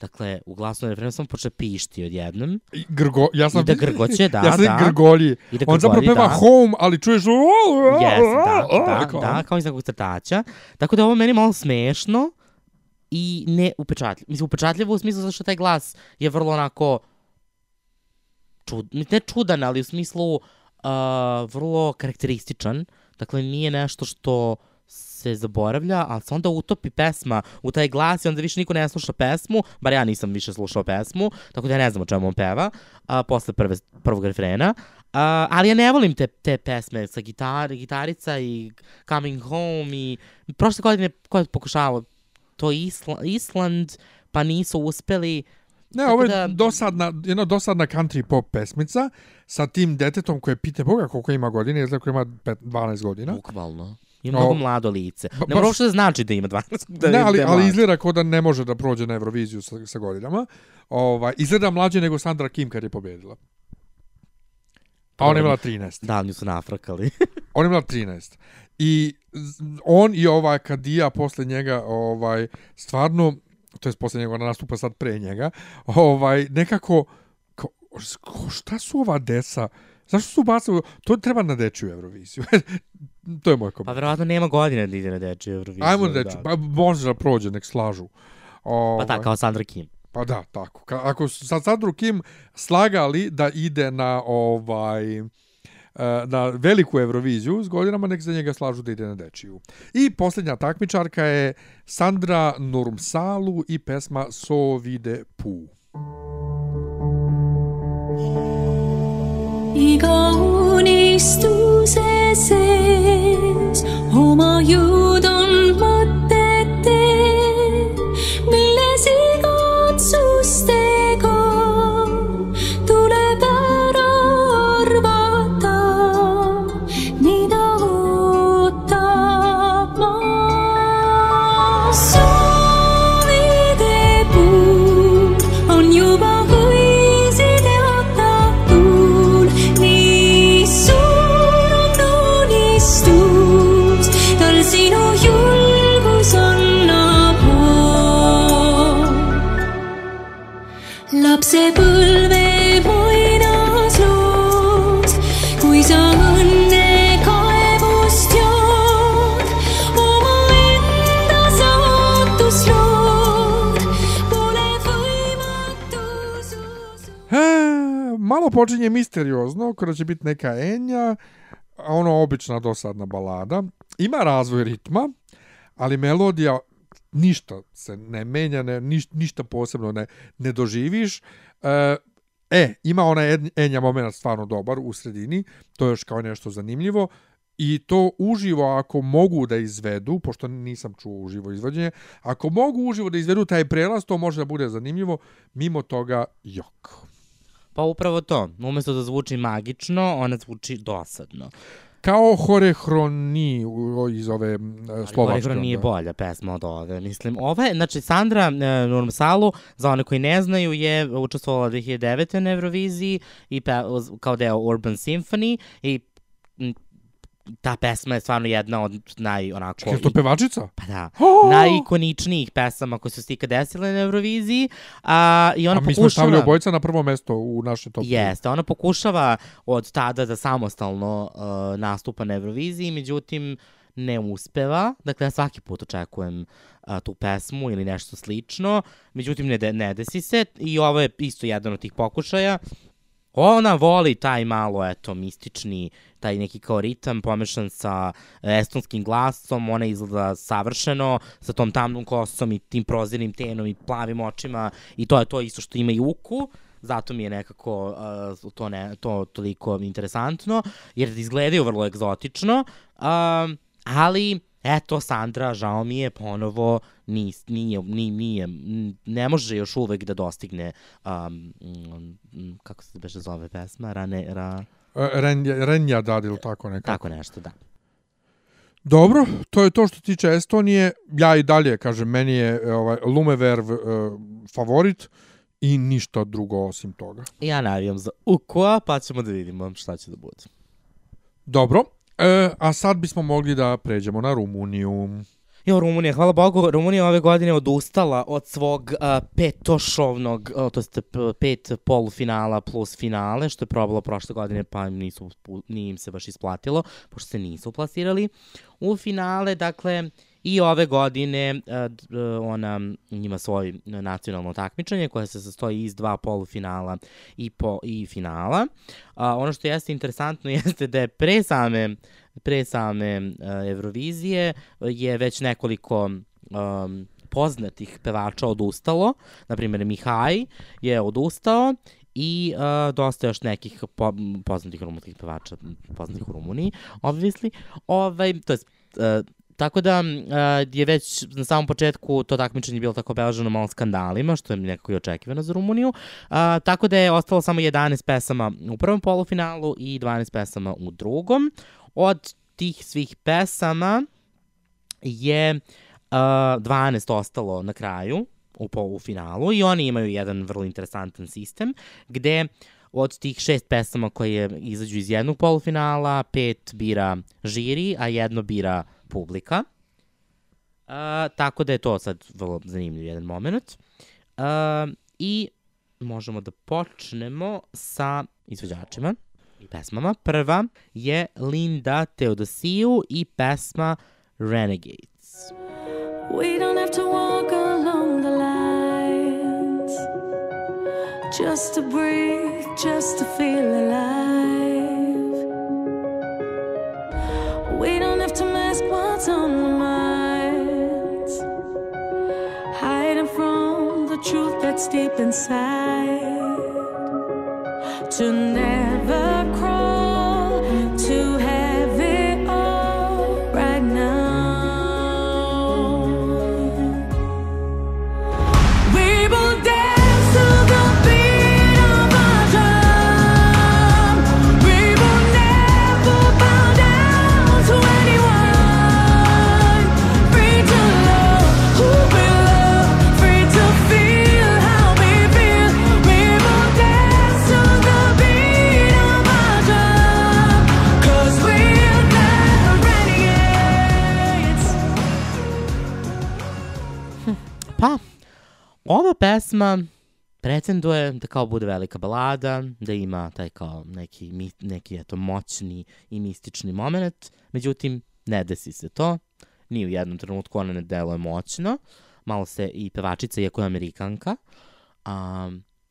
Dakle, u glasu na refrenu samo počne pišti odjednom. I Grgo, ja sam, I da grgoće, *laughs* da, ja sam da. grgolji. I da On zapravo grgolji, peva da. home, ali čuješ... Yes, da, *laughs* da, da, kao iz nekog crtača. Tako da ovo meni malo smešno i ne upečatljivo. Mislim, upečatljivo u smislu zato što taj glas je vrlo onako čud, ne čudan, ali u smislu uh, vrlo karakterističan. Dakle, nije nešto što se zaboravlja, ali se onda utopi pesma u taj glas i onda više niko ne sluša pesmu, bar ja nisam više slušao pesmu, tako da ja ne znam o čemu on peva, a, posle prve, prvog refrena. A, ali ja ne volim te, te pesme sa gitar, gitarica i Coming Home i prošle godine ko je pokušavao to Isla, Island, pa nisu uspeli. Ne, Tako ovo je da- dosadna, jedna dosadna country pop pesmica sa tim detetom koje pite Boga koliko ima godine, izgleda ko ima pet- 12 godina. Bukvalno. Ima O, mnogo mlado lice. Ne baš- mora uopšte da znači da ima 12. Da, ne, ali, da ali mlad. izgleda kao da ne može da prođe na Euroviziju sa, sa godinama. Ovaj, izgleda mlađe nego Sandra Kim kad je pobedila. A ona je imala 13. Da, nju su nafrakali. Ona je imala 13. I on i ovaj Kadija posle njega ovaj stvarno to jest posle njega nastupa sad pre njega, ovaj nekako ko, šta su ova deca? Zašto su bacili? To treba na dečju Euroviziju. *laughs* to je moj Pa komentar. verovatno nema godine da ide na dečju Euroviziju. Ajmo na dečju, pa može da prođe, nek slažu. Ovaj, Pa da, kao Sandra Kim. Pa da, tako. Ako su sa Sandru Kim slagali da ide na ovaj na veliku Euroviziju s godinama, nek za njega slažu da ide na dečiju. I posljednja takmičarka je Sandra Nurmsalu i pesma So vide pu. iga unistuse sees oma jõud on malo počinje misteriozno, kada će biti neka enja, a ono obična dosadna balada. Ima razvoj ritma, ali melodija ništa se ne menja, ne, niš, ništa posebno ne, ne doživiš. E, e, ima ona enja moment stvarno dobar u sredini, to je još kao nešto zanimljivo. I to uživo ako mogu da izvedu, pošto nisam čuo uživo izvođenje, ako mogu uživo da izvedu taj prelaz, to može da bude zanimljivo, mimo toga jok. Pa upravo to. Umesto da zvuči magično, ona zvuči dosadno. Kao horehroni iz ove m, slovačke. Nije onda. bolja pesma od ove, mislim. Ova je, znači, Sandra e, Nurmsalu, za one koji ne znaju, je učestvovala 2009. na Euroviziji i pe, kao deo Urban Symphony i ta pesma je stvarno jedna od naj, onako... Je to pevačica? Pa da, Oh! najikoničnijih pesama koje su se ikad desile na Euroviziji. A, I ona A mi smo stavili pokušava... obojica na prvo mesto u naše top. Jeste, ona pokušava od tada da samostalno uh, nastupa na Euroviziji, međutim ne uspeva. Dakle, ja svaki put očekujem uh, tu pesmu ili nešto slično, međutim ne, de, ne desi se i ovo je isto jedan od tih pokušaja. Ona voli taj malo, eto, mistični, taj neki kao ritam pomešan sa e, estonskim glasom, ona izgleda savršeno, sa tom tamnom kosom i tim prozirnim tenom i plavim očima i to je to isto što ima i uku, zato mi je nekako uh, to, ne, to toliko interesantno, jer izgledaju vrlo egzotično, um, ali eto, Sandra, žao mi je, ponovo nis, nije, nije, nije, ne može još uvek da dostigne, um, kako se beše zove pesma, Rane, ra, E, Renja, Renja dad ili tako nekako. tako nešto, da. Dobro, to je to što tiče Estonije. Ja i dalje, kažem, meni je ovaj, Lumeverv e, favorit i ništa drugo osim toga. Ja navijam za Ukua, pa ćemo da vidimo šta će da bude. Dobro, e, a sad bismo mogli da pređemo na Rumuniju. Jo, Rumunija, hvala Bogu, Rumunija ove godine odustala od svog uh, petošovnog, uh, to jest pet polufinala plus finale, što je probalo prošle godine, pa nisu, nije im se baš isplatilo, pošto se nisu plasirali u finale, dakle, I ove godine d- uh, ona ima svoje nacionalno takmičenje koje se sastoji iz dva polufinala i, po, i finala. Uh, ono što jeste interesantno *laughs* jeste da je pre same pre same uh, Eurovizije je već nekoliko um, poznatih pevača odustalo. Naprimjer, Mihaj je odustao i uh, dosta još nekih po, poznatih rumunskih pevača, poznatih u Rumuniji, obvisli. Ovaj, to je, uh, Tako da uh, je već na samom početku to takmičenje bilo tako obeleženo malo skandalima, što je nekako i očekivano za Rumuniju. Uh, tako da je ostalo samo 11 pesama u prvom polufinalu i 12 pesama u drugom. Od tih svih pesama je uh, 12 ostalo na kraju u polufinalu i oni imaju jedan vrlo interesantan sistem gde od tih šest pesama koje izađu iz jednog polufinala, pet bira žiri, a jedno bira publika. Uh, tako da je to sad vrlo zanimljiv jedan moment. Uh, I možemo da počnemo sa izvođačima i pesmama. Prva je Linda Teodosiju i pesma Renegades. We don't have to walk along the lines just to breathe, just to feel alive. Hiding from the truth that's deep inside. To ova pesma pretenduje da kao bude velika balada, da ima taj kao neki, neki eto, moćni i mistični moment, međutim, ne desi se to, ni u jednom trenutku ona ne deluje moćno, malo se i pevačica, iako je amerikanka, a,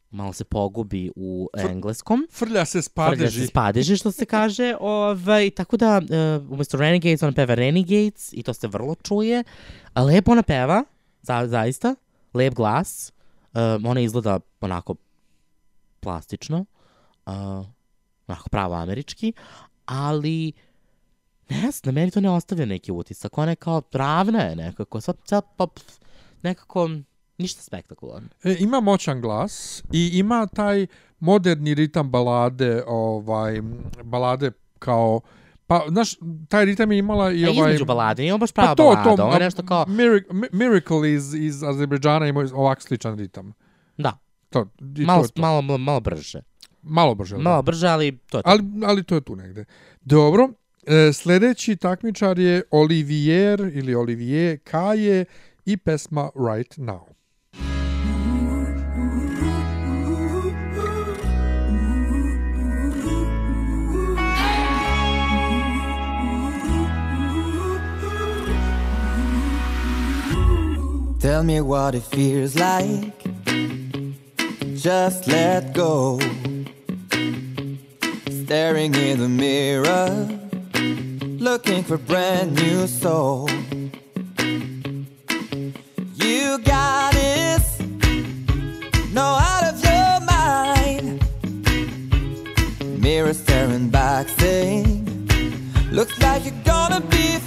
malo se pogubi u engleskom, Frlja se s Frlja se padeži. s padeži, što se kaže. *laughs* Ovaj, tako da, uh, umesto Renegades, ona peva Renegades i to se vrlo čuje. A lepo ona peva, za, zaista. Lep glas. Uh, ona izgleda onako plastično. Uh, onako pravo američki. Ali, ne znam, meni to ne ostavlja neki utisak. Ona je kao ravna je nekako. Sad, sad, pa, nekako, ništa spektakularno. E, ima moćan glas i ima taj moderni ritam balade, ovaj balade kao pa znaš taj ritam je imala i I ovaj između balade, nije ovo baš prava pa to, balada. to, ovo je nešto kao, Miracle, Mi- Miracle iz, iz Azerbejdžana ima ovak sličan ritam. da, To, malo, to to. malo, malo, malo brže. malo brže. da. Malo brže, ali to je to. Ali, ali to je tu negde. Dobro, e, sledeći takmičar je Olivier ili Olivier Kaje i pesma Right Now. Tell me what it feels like. Just let go. Staring in the mirror, looking for brand new soul. You got this, no out of your mind. Mirror staring back, saying, Looks like you're gonna be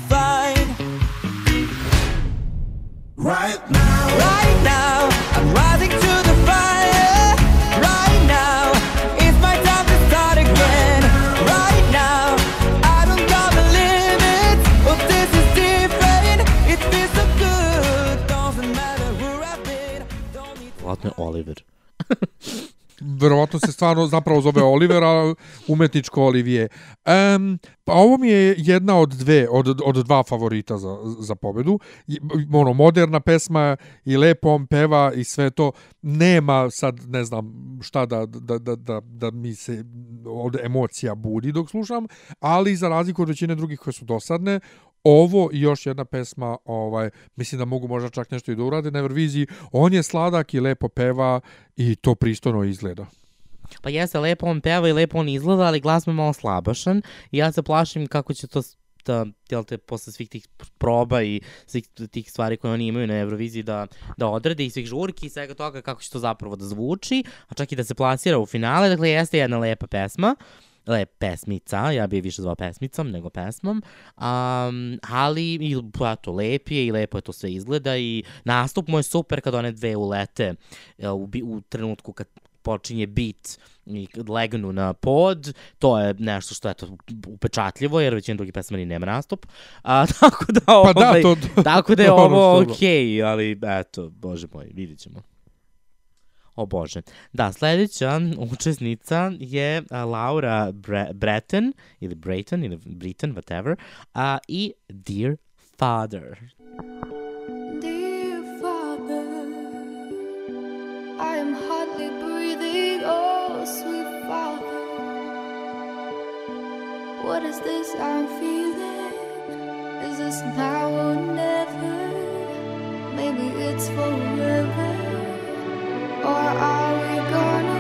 Right now, right now, I'm rising to the fire. Right now, it's my time to start again. Right now, I don't got the limits. Oh, this is different. It feels so good. Doesn't matter where I've been. Don't need Vlatno je Oliver. *laughs* Verovatno se stvarno zapravo zove Oliver, a umetničko Olivier. Um, pa ovo mi je jedna od dve, od, od dva favorita za, za pobedu. I, ono, moderna pesma i lepo on peva i sve to. Nema sad, ne znam, šta da, da, da, da, da mi se od emocija budi dok slušam, ali za razliku od većine drugih koje su dosadne, ovo i još jedna pesma, ovaj, mislim da mogu možda čak nešto i da urade na Euroviziji. On je sladak i lepo peva i to pristojno izgleda. Pa jeste, lepo on peva i lepo on izgleda, ali glas mu je malo slabašan i ja se plašim kako će to da, jel te, posle svih tih proba i svih tih stvari koje oni imaju na Euroviziji da, da odrade i svih žurki i svega toga kako će to zapravo da zvuči, a čak i da se plasira u finale, dakle jeste jedna lepa pesma, lep pesmica, ja bi je više zvao pesmicom nego pesmom, um, ali i, pa, eto, lep je i lepo je to sve izgleda i nastup mu je super kad one dve ulete e, u, u trenutku kad počinje bit i kad legnu na pod, to je nešto što je to upečatljivo, jer većina drugih pesma ni nema nastup. A, *laughs* tako da, Pa ovaj, da, to... tako da je *laughs* ovo okej, ali eto, bože moj, vidit ćemo. O bože. Da, sledeća učesnica je Laura Bre Breton, ili Brayton, ili Britain, whatever, a, i Dear Father. Dear Father, I am hardly breathing. Oh, sweet Father, what is this I'm feeling? Is this now or never? Maybe it's forever. Or are we gonna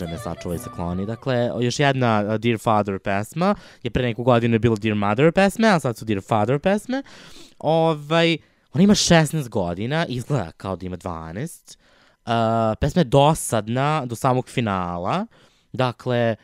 bože, me sačuvaj se kloni. Dakle, još jedna uh, Dear Father pesma, je pre neku godinu je bilo Dear Mother pesme, a sad su Dear Father pesme. Ovaj, ona ima 16 godina, izgleda kao da ima 12. Uh, pesma je dosadna do samog finala. Dakle,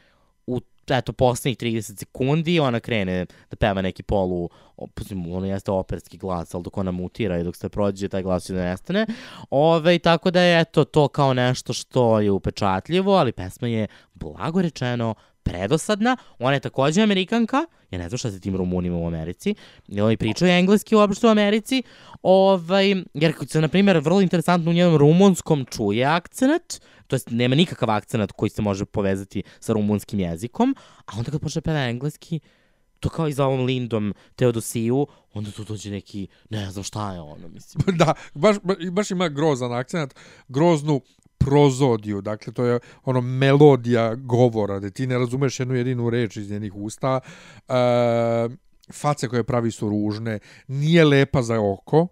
u eto, poslednjih 30 sekundi ona krene da peva neki polu, o, mislim, ono jeste operski glas, ali dok ona mutira i dok se prođe, taj glas da nestane. Ove, tako da je eto to kao nešto što je upečatljivo, ali pesma je blago rečeno predosadna. Ona je takođe Amerikanka, ja ne znam šta se tim Rumunima u Americi, jer oni pričaju engleski uopšte u Americi, ovaj, jer se, na primjer, vrlo interesantno u njenom rumunskom čuje akcenat, to jest nema nikakav akcenat koji se može povezati sa rumunskim jezikom, a onda kad počne da peva engleski, to kao i za ovom Lindom Teodosiju, onda tu dođe neki, ne znam šta je ono, mislim. *laughs* da, baš, ba- baš ima grozan akcent, groznu prozodiju, dakle to je ono melodija govora, da ti ne razumeš jednu jedinu reč iz njenih usta, e, face koje pravi su ružne, nije lepa za oko,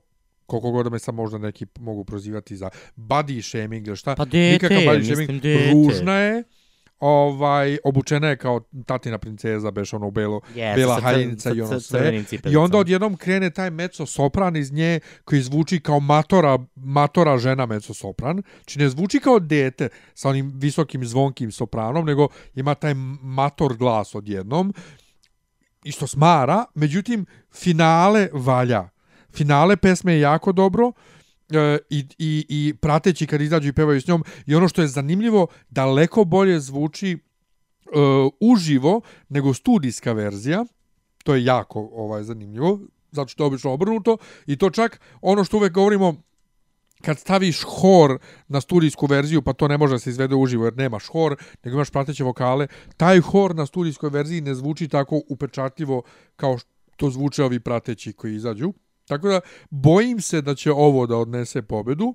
koliko god da me sad možda neki mogu prozivati za body shaming ili šta, Pa dete nikakav body mislim, shaming, dete. ružna je, ovaj, obučena je kao tatina princeza, beš ono belo, Jeste, bela sa i ono sve. I onda odjednom krene taj mezzo sopran iz nje koji zvuči kao matora, matora žena mezzo sopran. Znači ne zvuči kao dete sa onim visokim zvonkim sopranom, nego ima taj mator glas odjednom. I što smara, međutim, finale valja. Finale pesme je jako dobro e, i, i, i prateći kad izađu i pevaju s njom. I ono što je zanimljivo daleko bolje zvuči e, uživo nego studijska verzija. To je jako ovaj zanimljivo zato što je obično obrnuto. I to čak ono što uvek govorimo kad staviš hor na studijsku verziju, pa to ne može da se izvede uživo jer nemaš hor, nego imaš prateće vokale, taj hor na studijskoj verziji ne zvuči tako upečatljivo kao što zvuče ovi prateći koji izađu. Tako da bojim se da će ovo da odnese pobedu,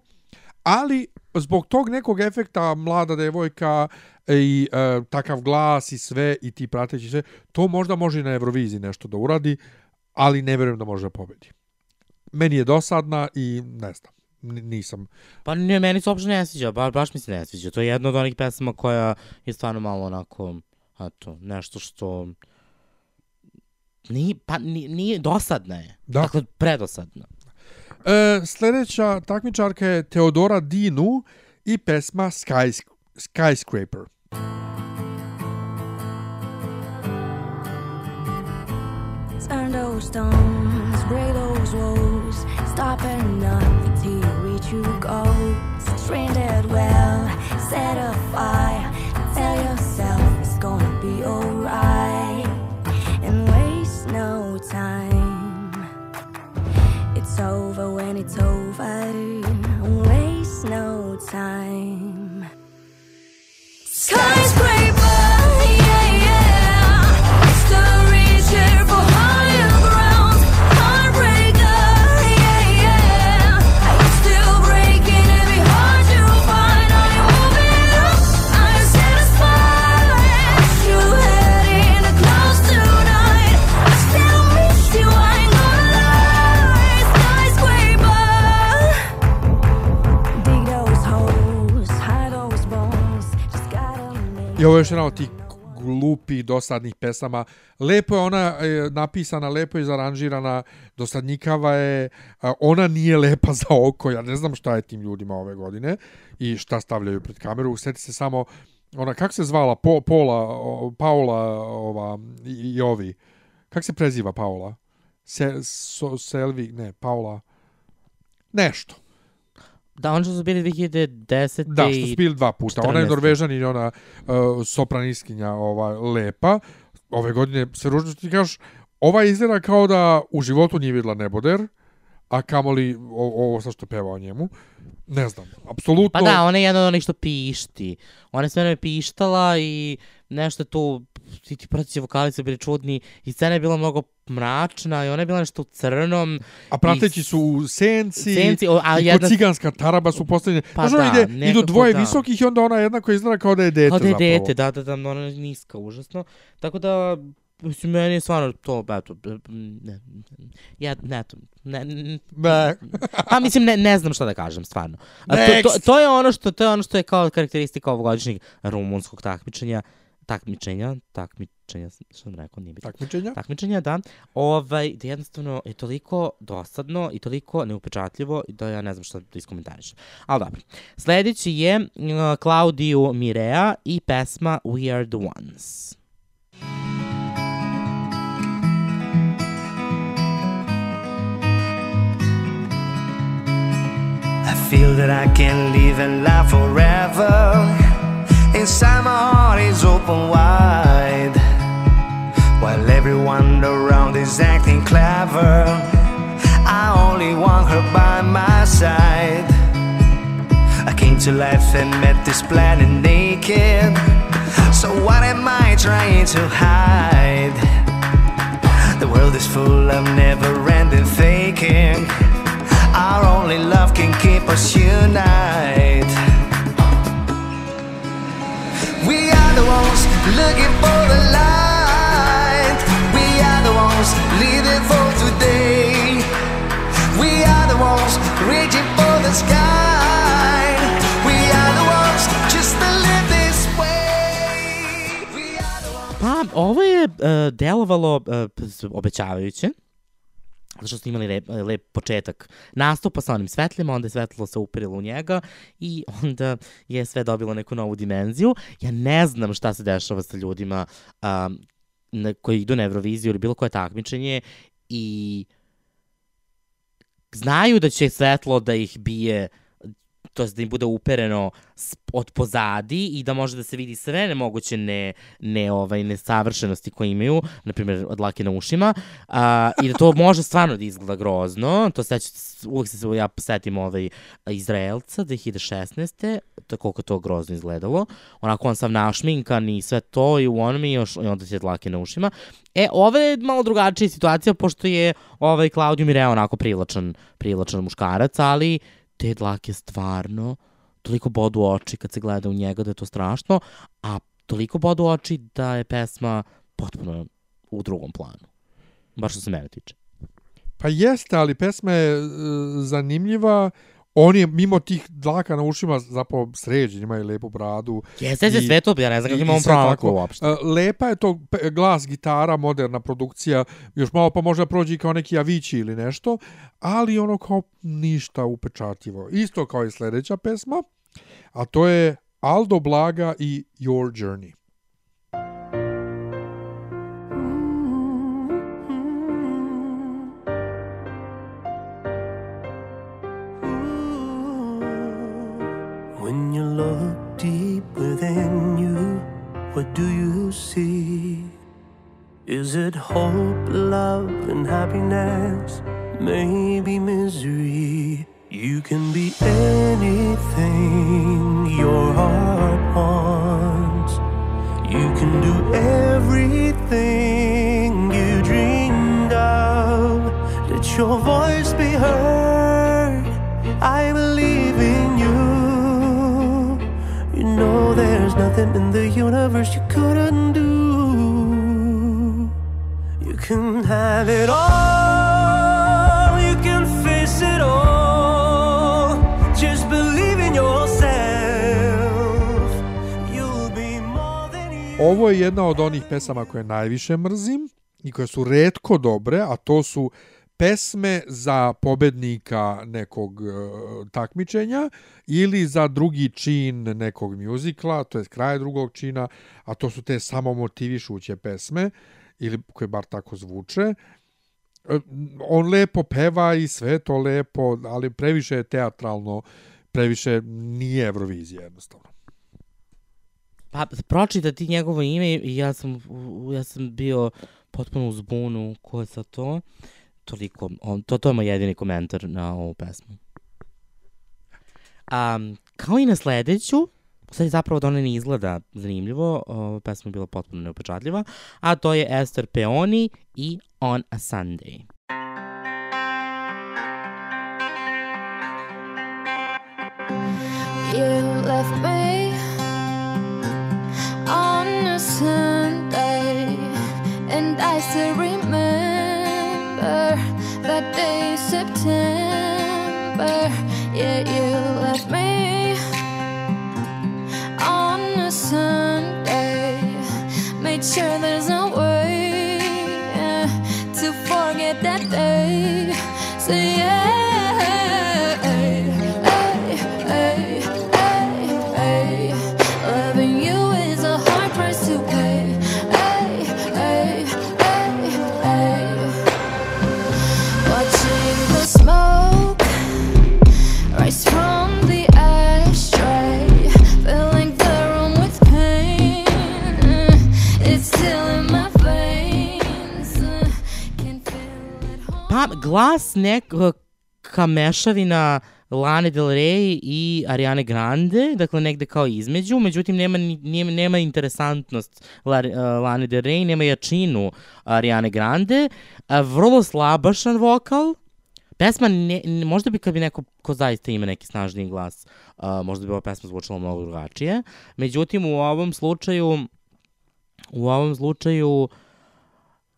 ali zbog tog nekog efekta mlada devojka i e, takav glas i sve i ti prateći sve, to možda može i na Euroviziji nešto da uradi, ali ne verujem da može da pobedi. Meni je dosadna i ne znam, nisam. Pa ne, meni se uopšte ne sviđa, ba, baš mi se ne sviđa. To je jedna od onih pesama koja je stvarno malo onako, eto, nešto što... Nije, pa nije, nije dosadna je. Da. Dakle, predosadna. E, sledeća takmičarka je Teodora Dinu i pesma Skys Skyscraper. Turn those stones, break those woes. Stop enough till you reach your goals. That well, set a fire. Tell yourself it's gonna be alright. Over when it's over. Waste no time. Skyscraper, još jedna od tih glupih, dosadnih pesama. Lepo je ona e, napisana, lepo je zaranžirana, dosadnikava je, ona nije lepa *laughs* za oko, ja ne znam šta je tim ljudima ove godine i šta stavljaju pred kameru. Sjeti se samo, ona, kako se zvala, po, Pola, o, Paula, ova, i, i ovi, kako se preziva Paula? Se, so, Selvi, ne, Paula, nešto. Da, oni su bili 2010. Da, što su bili dva puta. Ona je 14.. Norvežan i ona uh, sopraniskinja ova, lepa. Ove godine se ružno ti kažeš, ova izgleda kao da u životu nije vidjela neboder, a kamoli o- ovo sa što peva o njemu. Ne znam, apsolutno... Pa da, ona je jedna od onih što pišti. Ona je sve pištala i nešto tu, ti, ti prateći vokali su bili čudni i scena je bila mnogo mračna i ona je bila nešto u crnom. A prateći su u senci, Senci, o, a i jedna- kod ciganska taraba su postavljene. Pa Znaš, da, ide, idu dvoje da. visokih i onda ona jedna koja izgleda kao da je dete Kao da je zapravo. dete, da, da, da, ona je niska, užasno. Tako da, mislim, meni je stvarno to, eto, ne, ja, ne, to, ne, ne, Ne. pa mislim, ne, ne znam šta da kažem, stvarno. A to, to, to, je ono što, to je ono što je kao karakteristika ovogodišnjeg rumunskog takmičenja, takmičenja, takmičenja, što sam rekao, nije bitno. Takmičenja? Takmičenja, da. Ovaj, da jednostavno je toliko dosadno i toliko neupečatljivo da ja ne znam šta da iskomentarišem. Ali dobro. Sljedeći je uh, Claudio Mirea i pesma We Are The Ones. I feel that I can live and laugh forever. Inside my heart is open wide. While everyone around is acting clever, I only want her by my side. I came to life and met this planet naked. So what am I trying to hide? The world is full of never-ending faking. Our only love can keep us unite. We are the ones looking for the light. We are the ones living for today. We are the ones reaching for the sky. We are the ones just to live this way. Pa, ovo je uh, delovalo uh, obećavajuće. Zato što ste imali lep, lep početak nastupa sa onim svetlima, onda je svetlo se upirilo u njega i onda je sve dobilo neku novu dimenziju. Ja ne znam šta se dešava sa ljudima um, na, koji idu na Euroviziju ili bilo koje takmičenje i znaju da će svetlo da ih bije to jest da im bude upereno od pozadi i da može da se vidi sve nemoguće ne, ne ovaj, nesavršenosti koje imaju, na primjer od lake na ušima, a, i da to *laughs* može stvarno da izgleda grozno. To se uvek se ja setim ovaj Izraelca 2016. To je koliko to grozno izgledalo. Onako on sam našminkan i sve to i u onom i, još, i onda će dlake na ušima. E, ova je malo drugačija situacija, pošto je ovaj Claudio Mireo onako privlačan, privlačan muškarac, ali te dlake stvarno toliko bodu oči kad se gleda u njega da je to strašno, a toliko bodu oči da je pesma potpuno u drugom planu. Baš što se mene tiče. Pa jeste, ali pesma je e, zanimljiva. On je mimo tih dlaka na ušima zapravo sređen, ima i lepu bradu. Jeste, I- sve to, ja ne znam kako ima on pravo uopšte. E, Lepa je to glas, gitara, moderna produkcija, još malo pa možda prođe kao neki avići ili nešto, ali ono kao ništa upečatljivo. Isto kao i sljedeća pesma, a to je Aldo Blaga i Your Journey. Within you, what do you see? Is it hope, love, and happiness? Maybe misery. You can be anything your heart wants. You can do everything you dreamed of. Let your voice be heard. Nothing in the universe you couldn't do. You can have it all. You can face it all. Just believe in yourself. You'll be more than you ovo je jedna od onih pesama koje najviše mrzim i koje su redko dobre, a to su pesme za pobednika nekog e, takmičenja ili za drugi čin nekog mjuzikla, to je kraj drugog čina, a to su te samomotivišuće pesme, ili koje bar tako zvuče. E, On lepo peva i sve to lepo, ali previše je teatralno, previše nije Eurovizija jednostavno. Pa, pročita ti njegovo ime i ja sam, ja sam bio potpuno u zbunu ko je sa to. Toliko, on, to, to je moj jedini komentar na ovu pesmu. Um, kao i na sledeću, sad je zapravo da ona ne izgleda zanimljivo, ova pesma je bila potpuno neupečatljiva, a to je Esther Peoni i On a Sunday. You left me on a Sunday, and I still sure there's no way glas neka mešavina Lane Del Rey i Ariane Grande, dakle negde kao između, međutim nema, nije, nema interesantnost uh, Lane Del Rey, nema jačinu Ariane Grande, vrlo slabašan vokal, Pesma, ne, možda bi kad bi neko ko zaista ima neki snažniji glas, uh, možda bi ova pesma zvučala mnogo drugačije. Međutim, u ovom slučaju, u ovom slučaju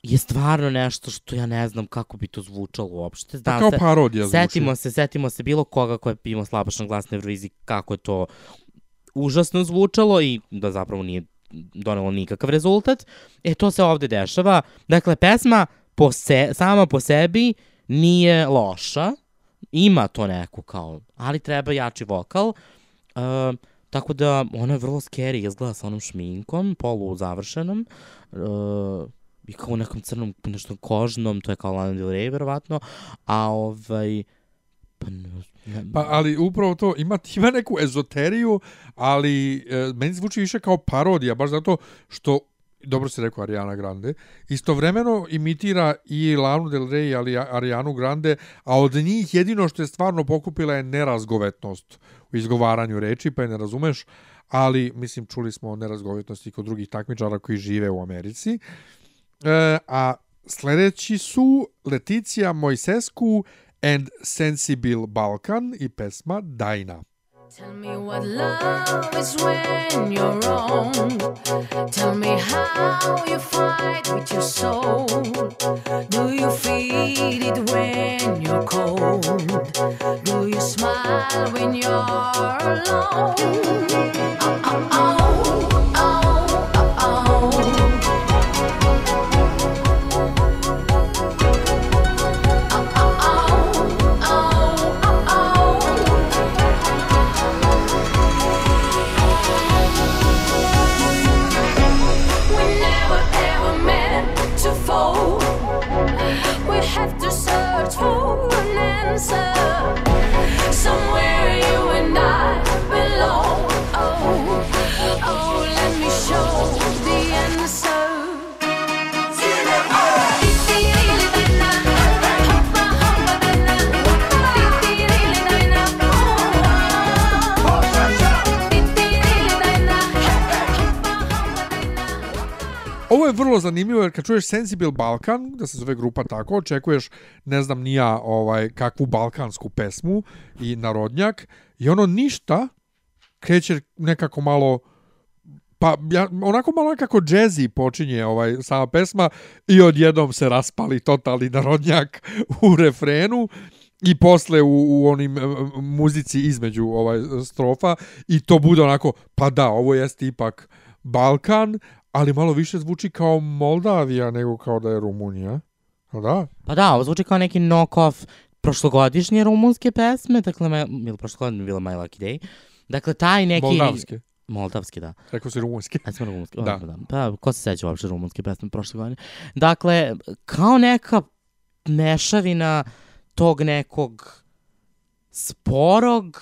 je stvarno nešto što ja ne znam kako bi to zvučalo uopšte. Pa Znam kao se- parodija zvuči. Setimo se, setimo se bilo koga ko je imao slabašan glas na Euroviziji, kako je to užasno zvučalo i da zapravo nije donelo nikakav rezultat. E, to se ovde dešava. Dakle, pesma po se, sama po sebi nije loša, ima to neku kao, ali treba jači vokal. Uh, tako da ona je vrlo scary, izgleda sa onom šminkom, polu završenom. Uh, i kao u nekom crnom, nešto kožnom, to je kao Lana Del Rey, verovatno. A ovaj, pa ne, ne, Pa, ali upravo to, ima, ima neku ezoteriju, ali e, meni zvuči više kao parodija, baš zato što dobro se rekao Ariana Grande, istovremeno imitira i Lanu Del Rey, ali Arianu Grande, a od njih jedino što je stvarno pokupila je nerazgovetnost u izgovaranju reči, pa je ne razumeš, ali, mislim, čuli smo o nerazgovetnosti kod drugih takmičara koji žive u Americi. E, a sledeći su Leticia Mojsescu and Sensible Balkan i pesma Dajna. Tell me what love is when you're wrong. Tell me how you fight with your soul. Do you feel it when you're cold? Do you smile when you're alone? Oh, oh, oh, oh, Somewhere Ovo je vrlo zanimljivo jer kad čuješ Sensible Balkan, da se zove grupa tako, očekuješ, ne znam nija ovaj, kakvu balkansku pesmu i narodnjak i ono ništa kreće nekako malo pa ja, onako malo nekako džezi počinje ovaj sama pesma i odjednom se raspali totalni narodnjak u refrenu i posle u, u onim e, muzici između ovaj strofa i to bude onako pa da ovo jeste ipak Balkan Ali malo više zvuči kao Moldavija nego kao da je Rumunija. A da? Pa da, ovo zvuči kao neki knock-off prošlogodišnje rumunske pesme, dakle, ili prošlogodinje bila My Lucky Day. Dakle, taj neki... Moldavske. Moldavski, da. Rekao si rumunski. A smo rumunski, Da. da. da. Pa, ko se seća uopšte rumunske pesme prošle godine? Dakle, kao neka mešavina tog nekog sporog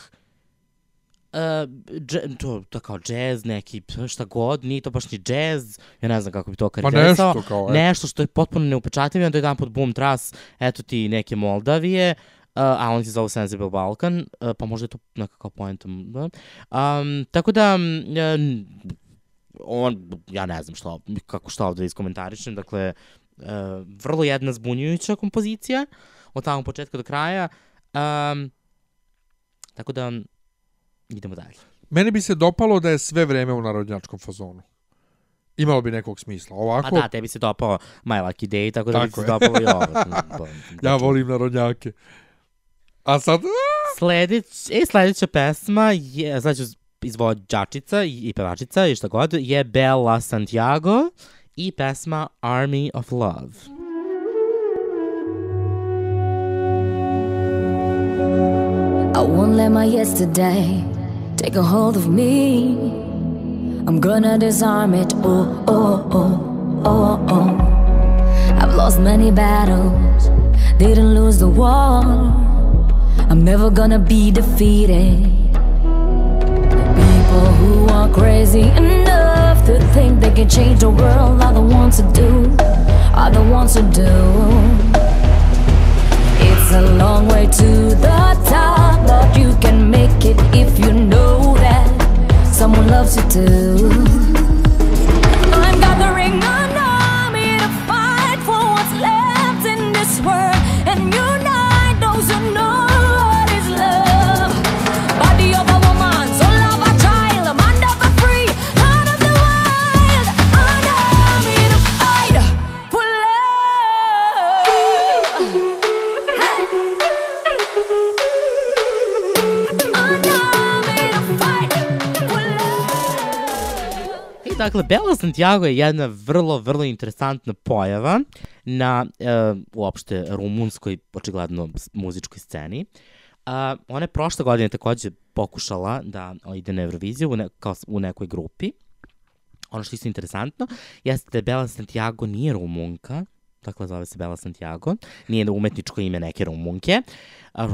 Uh, dže, to, to kao džez, neki šta god, nije to baš ni džez, ja ne znam kako bi to karakterisao. nešto kao, e. Nešto što je potpuno neupečatljivo, onda jedan pod boom tras, eto ti neke Moldavije, uh, a on se zove Sensible Balkan, uh, pa možda je to nekako poentom. Da? Um, tako da, um, on, ja ne znam šta, kako šta ovde iskomentarišem, dakle, uh, vrlo jedna zbunjujuća kompozicija, od samog početka do kraja, um, tako da, idemo dalje. Meni bi se dopalo da je sve vreme u narodnjačkom fazonu. Imalo bi nekog smisla. Ovako, Pa da, tebi se dopao My Lucky Day, tako da bi Tako se je. dopalo i ovo. *laughs* ja volim narodnjake. A sad, Sledeć, e, sledeća pesma je, znači izvođačica i pevačica i šta god, je Bella Santiago i pesma Army of Love. I won't let my yesterday take a hold of me. I'm gonna disarm it. Oh, oh, oh, oh, oh. I've lost many battles, didn't lose the war. I'm never gonna be defeated. People who are crazy enough to think they can change the world are the ones to do, are the ones to do. It's a long way to the top, but you can make it if you know that someone loves you too. I'm gathering an dakle, Bella Santiago je jedna vrlo, vrlo interesantna pojava na e, uopšte rumunskoj, očigledno, muzičkoj sceni. A, ona je prošle godine takođe pokušala da ide na Euroviziju u, ne, kao u nekoj grupi. Ono što je isto interesantno jeste da Bella Santiago nije rumunka, dakle zove se Bella Santiago, nije da umetničko ime neke rumunke, a,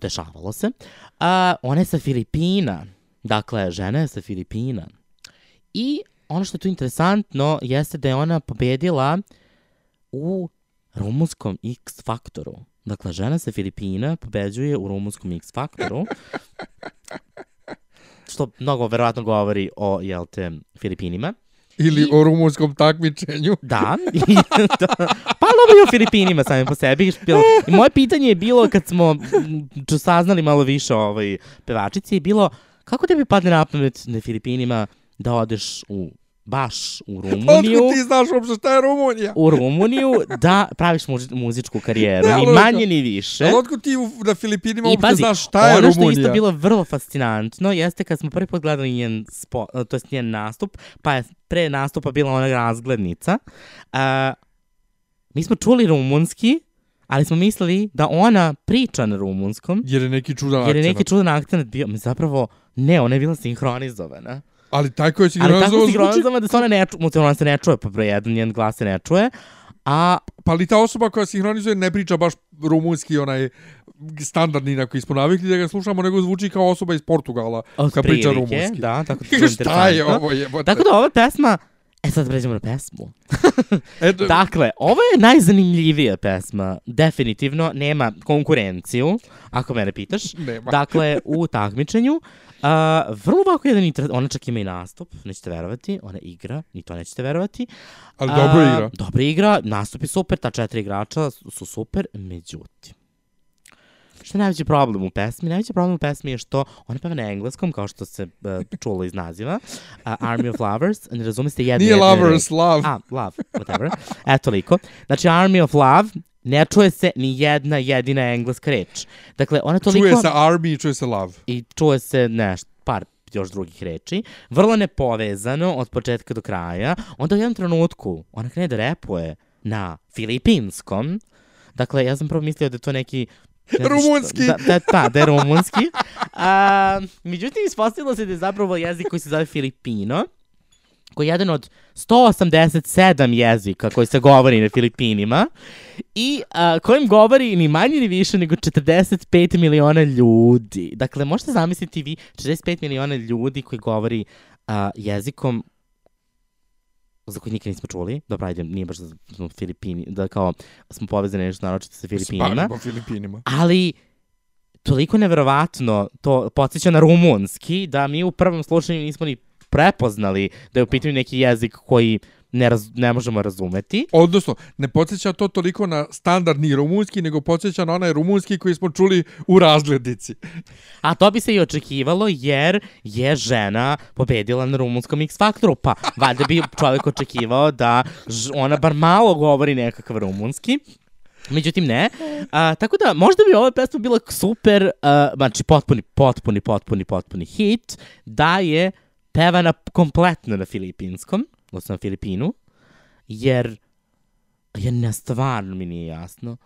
dešavalo se. A, ona je sa Filipina, dakle žena je sa Filipina. I ono što je tu interesantno jeste da je ona pobedila u rumunskom X Faktoru. Dakle, žena sa Filipina pobeđuje u rumunskom X Faktoru. *laughs* što mnogo verovatno govori o, jel te, Filipinima. ili o rumunskom takmičenju. *laughs* Da, i, *laughs* da. pa dobro i o Filipinima sami po sebi. I moje pitanje je bilo, kad smo saznali malo više o ovoj pevačici, je bilo kako tebi padne na pamet na Filipinima da odeš u baš u *laughs* Rumuniju, Otkud ti znaš uopšte šta je Rumunija? u Rumuniju da praviš muzičku karijeru, Ne, ni manje ni više. Ali otkud ti u, na Filipinima uopšte pazi, znaš šta je ono što je Rumunija? isto bilo vrlo fascinantno jeste kad smo prvi put gledali njen, spo, to jest njen nastup, pa je pre nastupa bila ona razglednica. Uh, mi smo čuli rumunski, ali smo mislili da ona priča na rumunskom, Jer je neki čudan jer je neki čudan akcent bio. Zapravo, ne, ona je bila sinhronizovana. Ali taj koji si Ali tako sinhronizovao zvuči... sinhronizovana da se ona ne čuje, ona se ne čuje, pa broj jedan, njen glas se ne čuje. A Pa ali ta osoba koja sinhronizuje ne priča baš rumunski onaj standardni na koji smo navikli da ga slušamo, nego zvuči kao osoba iz Portugala od koja priča prilike, rumunski. da, tako *laughs* da šta je ovo jebote? Tako da ova pesma, e sad pređemo na pesmu. *laughs* Eto, Dakle, ovo je najzanimljivija pesma, definitivno, nema konkurenciju, ako mene pitaš. Nema. Dakle, u takmičenju, a, vrlo ovako jedan, inter... ona čak ima i nastup, nećete verovati, ona igra, ni to nećete verovati. ali dobro igra. Dobro igra, nastup je super, ta četiri igrača su su super, međutim. Šta je najveći problem u pesmi? Najveći problem u pesmi je što ona peva na engleskom, kao što se uh, čulo iz naziva, uh, Army of Lovers, ne razume se jedne Nije jedine lovers, reči. love. A, love, whatever. Eto toliko. Znači, Army of Love, ne čuje se ni jedna jedina engleska reč. Dakle, ona toliko... Čuje se army i čuje se love. I čuje se nešto, par još drugih reči, vrlo nepovezano od početka do kraja, onda u jednom trenutku ona krene da repuje na filipinskom, dakle, ja sam prvo mislio da je to neki šta- Rumunski. Da, da, da, da je rumunski. A, međutim, ispostavilo se da je zapravo jezik koji se zove Filipino, koji je jedan od 187 jezika koji se govori na Filipinima i a, kojim govori ni manje ni više nego 45 miliona ljudi. Dakle, možete zamisliti vi 45 miliona ljudi koji govori a, jezikom za koji nikad nismo čuli. Dobro, ajde, nije baš da smo Filipini, da kao smo povezani nešto naročito sa Filipinima. Spavimo Filipinima. Ali toliko neverovatno to podsjeća na rumunski da mi u prvom slušanju nismo ni prepoznali da je u pitanju neki jezik koji ne, raz, ne možemo razumeti. Odnosno, ne podsjeća to toliko na standardni rumunski, nego podsjeća na onaj rumunski koji smo čuli u razglednici. A to bi se i očekivalo jer je žena pobedila na rumunskom X Factoru. Pa valjda bi čovjek očekivao da ona bar malo govori nekakav rumunski. Međutim, ne. A, tako da, možda bi ova pesma bila super, a, znači potpuni, potpuni, potpuni, potpuni hit, da je pevana kompletno na filipinskom, odnosno na Filipinu, jer, jer ne, stvarno mi nije jasno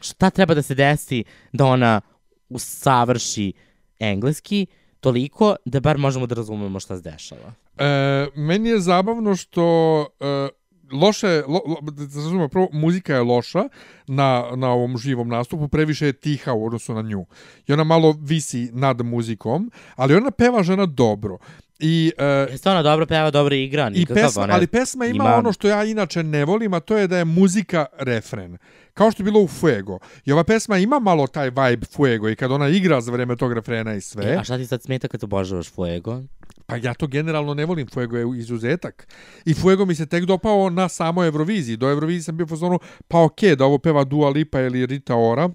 šta treba da se desi da ona usavrši engleski toliko da bar možemo da razumemo šta se dešava. E, meni je zabavno što e, loše, lo, lo, da se razumemo, prvo, muzika je loša na, na ovom živom nastupu, previše je tiha u odnosu na nju. I ona malo visi nad muzikom, ali ona peva žena dobro. I, e, Jeste ona dobro peva, dobro igra, I pesma, ona ali pesma ima, ima- ono što ja inače ne volim, a to je da je muzika refren. Kao što je bilo u Fuego. I ova pesma ima malo taj vibe Fuego i kad ona igra za vreme tog refrena i sve. E, a šta ti sad smeta kad obožavaš Fuego? Pa ja to generalno ne volim, Fuego je izuzetak. I Fuego mi se tek dopao na samoj Euroviziji. Do Euroviziji sam bio u fazonu, pa okej, da ovo peva Dua Lipa ili Rita Ora,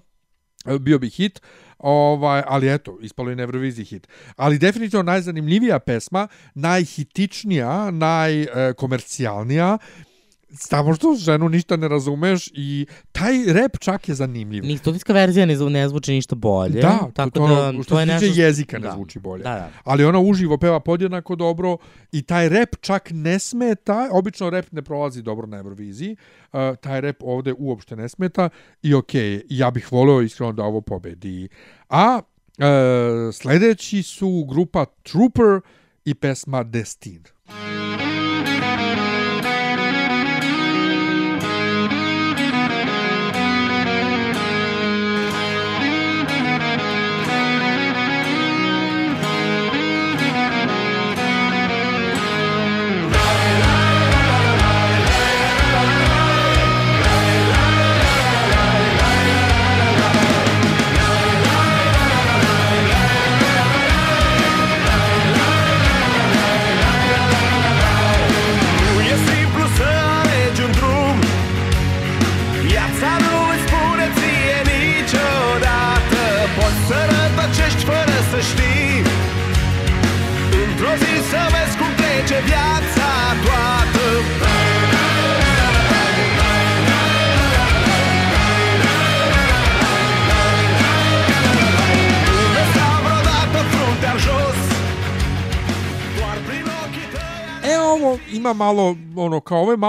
e, bio bi hit, ovaj, ali eto, ispalo je na hit. Ali definitivno najzanimljivija pesma, najhitičnija, najkomercijalnija, samo što ženu ništa ne razumeš i taj rep čak je zanimljiv. Ni studijska verzija ne, zvu- ne zvuči ništa bolje. Da, tako to da, što to je se nešto tiče jezika ne da. zvuči bolje. Da, da. Ali ona uživo peva podjednako dobro i taj rep čak ne smeta, obično rep ne prolazi dobro na Euroviziji, uh, taj rep ovde uopšte ne smeta i okej, ja bih voleo iskreno da ovo pobedi. A uh, sledeći su grupa Trooper i pesma Destin. Nu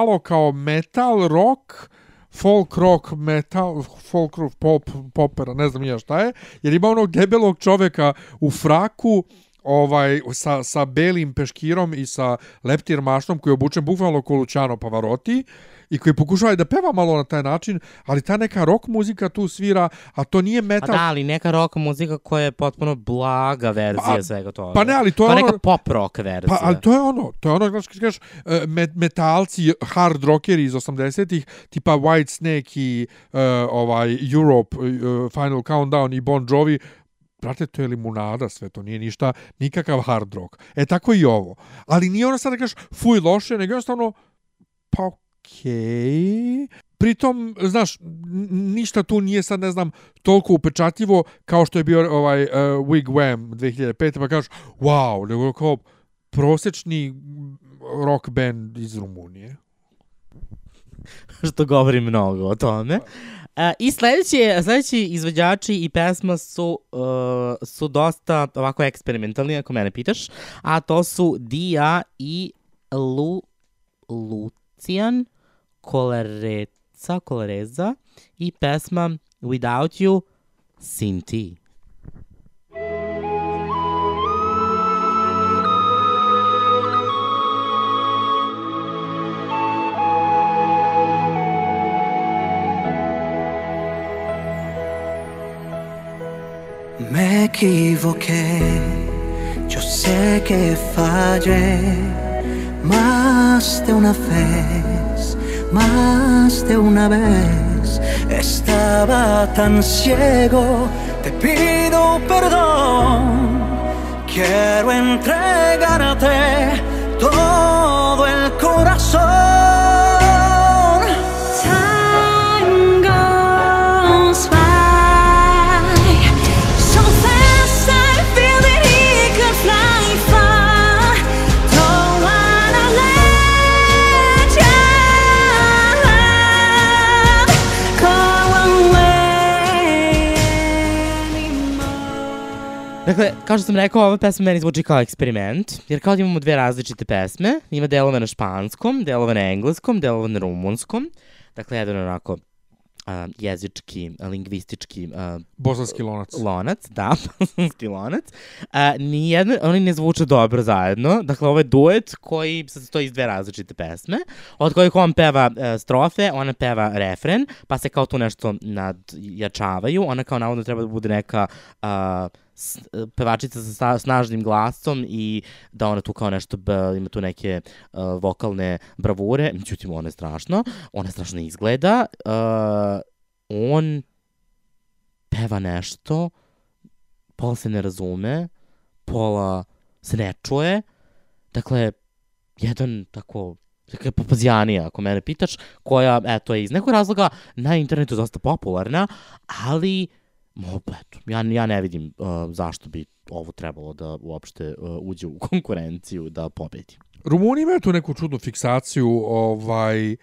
malo kao metal, rock, folk rock, metal, folk rock, pop, popera, ne znam ja šta je, jer ima onog debelog čoveka u fraku, ovaj, sa, sa belim peškirom i sa leptir mašnom koji je obučen bukvalno ko Luciano Pavarotti i koji pokušava da peva malo na taj način, ali ta neka rock muzika tu svira, a to nije Pa metal. da, ali neka rock muzika koja je potpuno blaga verzija Pa- svega toga. pa ne, ali to je Kao ono- neka pop rock verzija. Pa, ali to je ono, to je ono, znaš, kažeš, e, met, metalci, hard rockeri iz 80-ih, tipa White Snake i uh, ovaj Europe, uh, Final Countdown i Bon Jovi, brate, to je limunada sve, to nije ništa, nikakav hard rock. E, tako i ovo. Ali nije ono sad da kažeš, fuj, loše, nego jednostavno, pa okej. Pritom, znaš, ništa tu nije sad, ne znam, toliko upečatljivo kao što je bio ovaj uh, Wigwam 2005. Pa kažeš, wow, nego kao prosječni rock band iz Rumunije. *laughs* što govori mnogo o tome. Uh, I sledeći, sledeći izvođači i pesma su, uh, su dosta ovako eksperimentalni, ako mene pitaš, a to su Dia i Lu, Lucian Kolereca, Kolereza i pesma Without You, Sinti. Me equivoqué, yo sé que fallé más de una vez, más de una vez. Estaba tan ciego, te pido perdón. Quiero entregarte todo el corazón. Kao što sam rekao, ova pesma meni zvuči kao eksperiment, jer kao da imamo dve različite pesme, ima delove na španskom, delove na engleskom, delove na rumunskom, dakle, jedan onako a, jezički, lingvistički a, Bosanski lonac. lonac, da, *laughs* bosanski lonac. A, nijedno, oni ne zvuče dobro zajedno. Dakle, ovo je duet koji se sastoji iz dve različite pesme, od kojih on peva e, strofe, ona peva refren, pa se kao tu nešto nadjačavaju. Ona kao navodno treba da bude neka s- pevačica sa snažnim glasom i da ona tu kao nešto ima tu neke uh, vokalne bravure, međutim ona je strašno, ona strašno izgleda, uh, on peva nešto, pola se ne razume, pola se ne čuje, dakle, jedan tako Dakle, papazijanija, ako mene pitaš, koja, eto, je iz nekog razloga na internetu dosta popularna, ali, mo, eto, ja, ja ne vidim uh, zašto bi ovo trebalo da uopšte uh, uđe u konkurenciju da pobedi. Rumuni imaju tu neku čudnu fiksaciju ovaj e,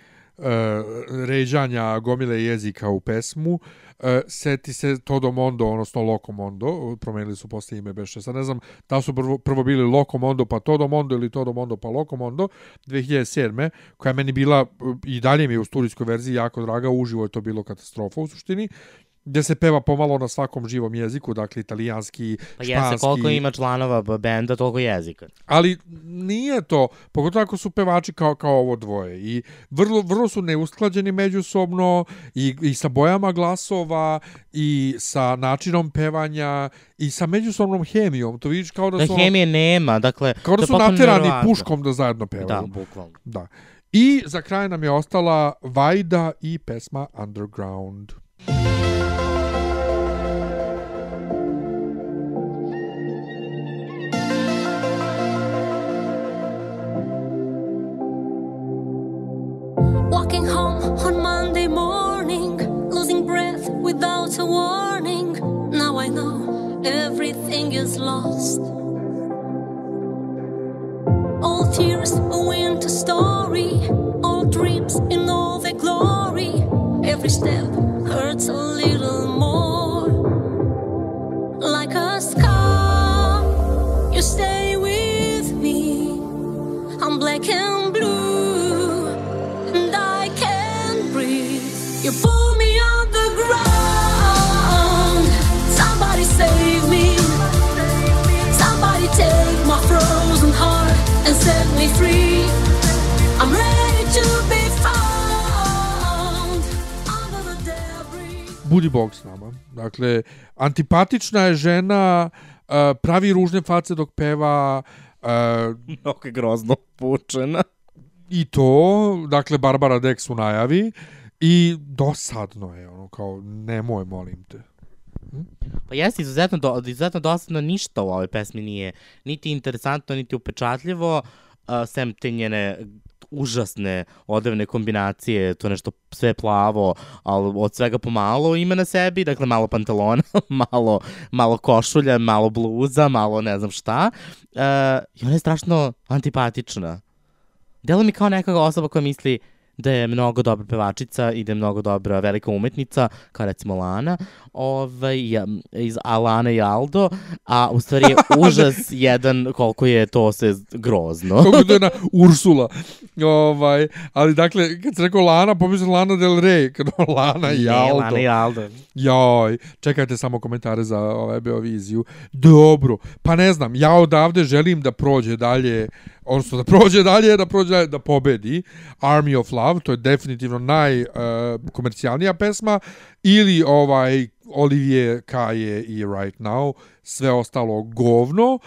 ređanja gomile jezika u pesmu. E, seti se Todo Mondo, odnosno Loco Mondo, promenili su posle ime beše. Sad ne znam da su prvo, prvo bili Loco Mondo pa Todo Mondo ili Todo Mondo pa Loco Mondo 2007. koja je meni bila e, i dalje mi je u studijskoj verziji jako draga, uživo je to bilo katastrofa u suštini gdje se peva pomalo na svakom živom jeziku, dakle italijanski, Pa španski. jeste, koliko ima članova benda, toliko jezika. Ali nije to, pogotovo ako su pevači kao, kao ovo dvoje. I vrlo, vrlo su neusklađeni međusobno i, i sa bojama glasova i sa načinom pevanja i sa međusobnom hemijom. To vidiš kao da, Da su, ono- hemije nema, dakle... kao da su naterani neverovatno. puškom da zajedno pevaju. Da, bukvalno. Da. I za kraj nam je ostala Vajda i pesma Underground. Everything is lost. All tears, a winter story, all dreams in all their glory. Every step hurts a little Budi Bog s nama. Dakle, antipatična je žena, pravi ružne face dok peva, Mnogo *laughs* je grozno pučena. i to, dakle, Barbara Dex u najavi, i dosadno je, ono, kao, nemoj, molim te. Pa jeste, izuzetno, do, izuzetno dosadno ništa u ovoj pesmi nije niti interesantno, niti upečatljivo, uh, sem te njene užasne odevne kombinacije, to nešto sve plavo, ali od svega pomalo ima na sebi, dakle malo pantalona, *laughs* malo, malo košulja, malo bluza, malo ne znam šta. Uh, I ona je strašno antipatična. Delo mi kao neka osoba koja misli da je mnogo dobra pevačica i da je mnogo dobra velika umetnica, kao recimo Lana, ovaj, iz Alana i Aldo, a u stvari je *laughs* užas jedan koliko je to sve grozno. Kako to je na Ursula. Ovaj, ali dakle, kad se rekao Lana, pomislim Lana Del Rey, kad *laughs* Lana i Aldo. Lana i Aldo. Joj, čekajte samo komentare za ovaj Beoviziju. Dobro, pa ne znam, ja odavde želim da prođe dalje, odnosno da prođe dalje, da prođe dalje, da pobedi Army of Love, to je definitivno najkomercijalnija pesma, ili ovaj Olivier Kaje i Right Now, sve ostalo govno,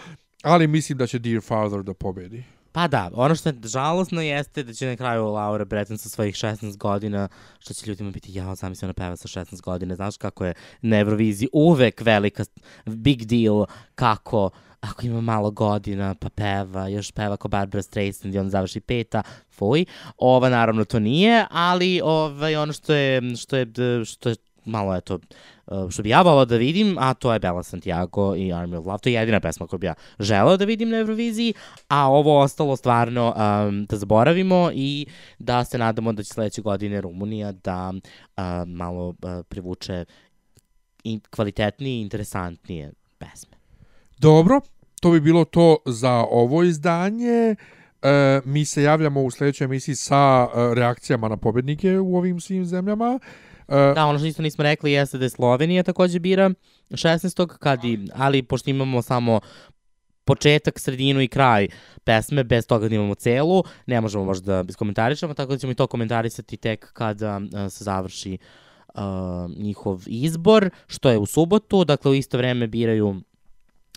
ali mislim da će Dear Father da pobedi. Pa da, ono što je žalosno jeste da će na kraju Laura Breton sa svojih 16 godina, što će ljudima biti, jao, zamisli ona peva sa 16 godina, znaš kako je na Euroviziji uvek velika, big deal, kako ako ima malo godina, pa peva, još peva kao Barbara Streisand i on završi peta, fuj. Ova naravno to nije, ali ovaj, ono što je, što je, što je malo eto, što bi ja volao da vidim, a to je Bella Santiago i Army of Love. To je jedina pesma koju bi ja želeo da vidim na Euroviziji, a ovo ostalo stvarno um, da zaboravimo i da se nadamo da će sledeće godine Rumunija da uh, malo uh, privuče i kvalitetnije i interesantnije pesme. Dobro, to bi bilo to za ovo izdanje. E, mi se javljamo u sledećoj emisiji sa e, reakcijama na pobednike u ovim svim zemljama. E, Da, ono što isto nismo rekli jeste da je Slovenija takođe bira 16. Kad i, ali pošto imamo samo početak, sredinu i kraj pesme, bez toga da imamo celu, ne možemo možda da iskomentarišemo, tako da ćemo i to komentarisati tek kada uh, se završi uh, njihov izbor, što je u subotu, dakle u isto vreme biraju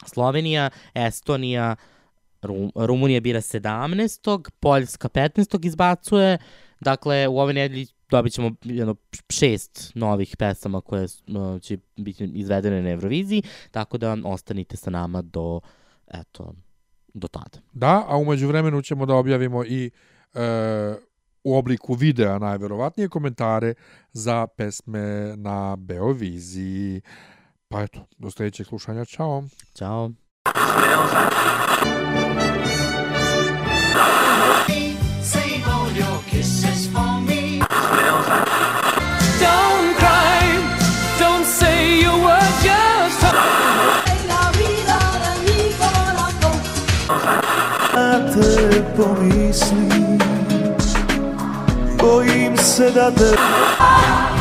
Slovenija, Estonija, Rum, Rumunija bira 17. Poljska 15. izbacuje, dakle u ove nedelji dobit ćemo jedno šest novih pesama koje uh, će biti izvedene na Euroviziji, tako da ostanite sa nama do, eto, do tada. Da, a umeđu vremenu ćemo da objavimo i e, u obliku videa najverovatnije komentare za pesme na Beoviziji. Pa eto, do sledećeg slušanja, čao. Ćao. Save pomislim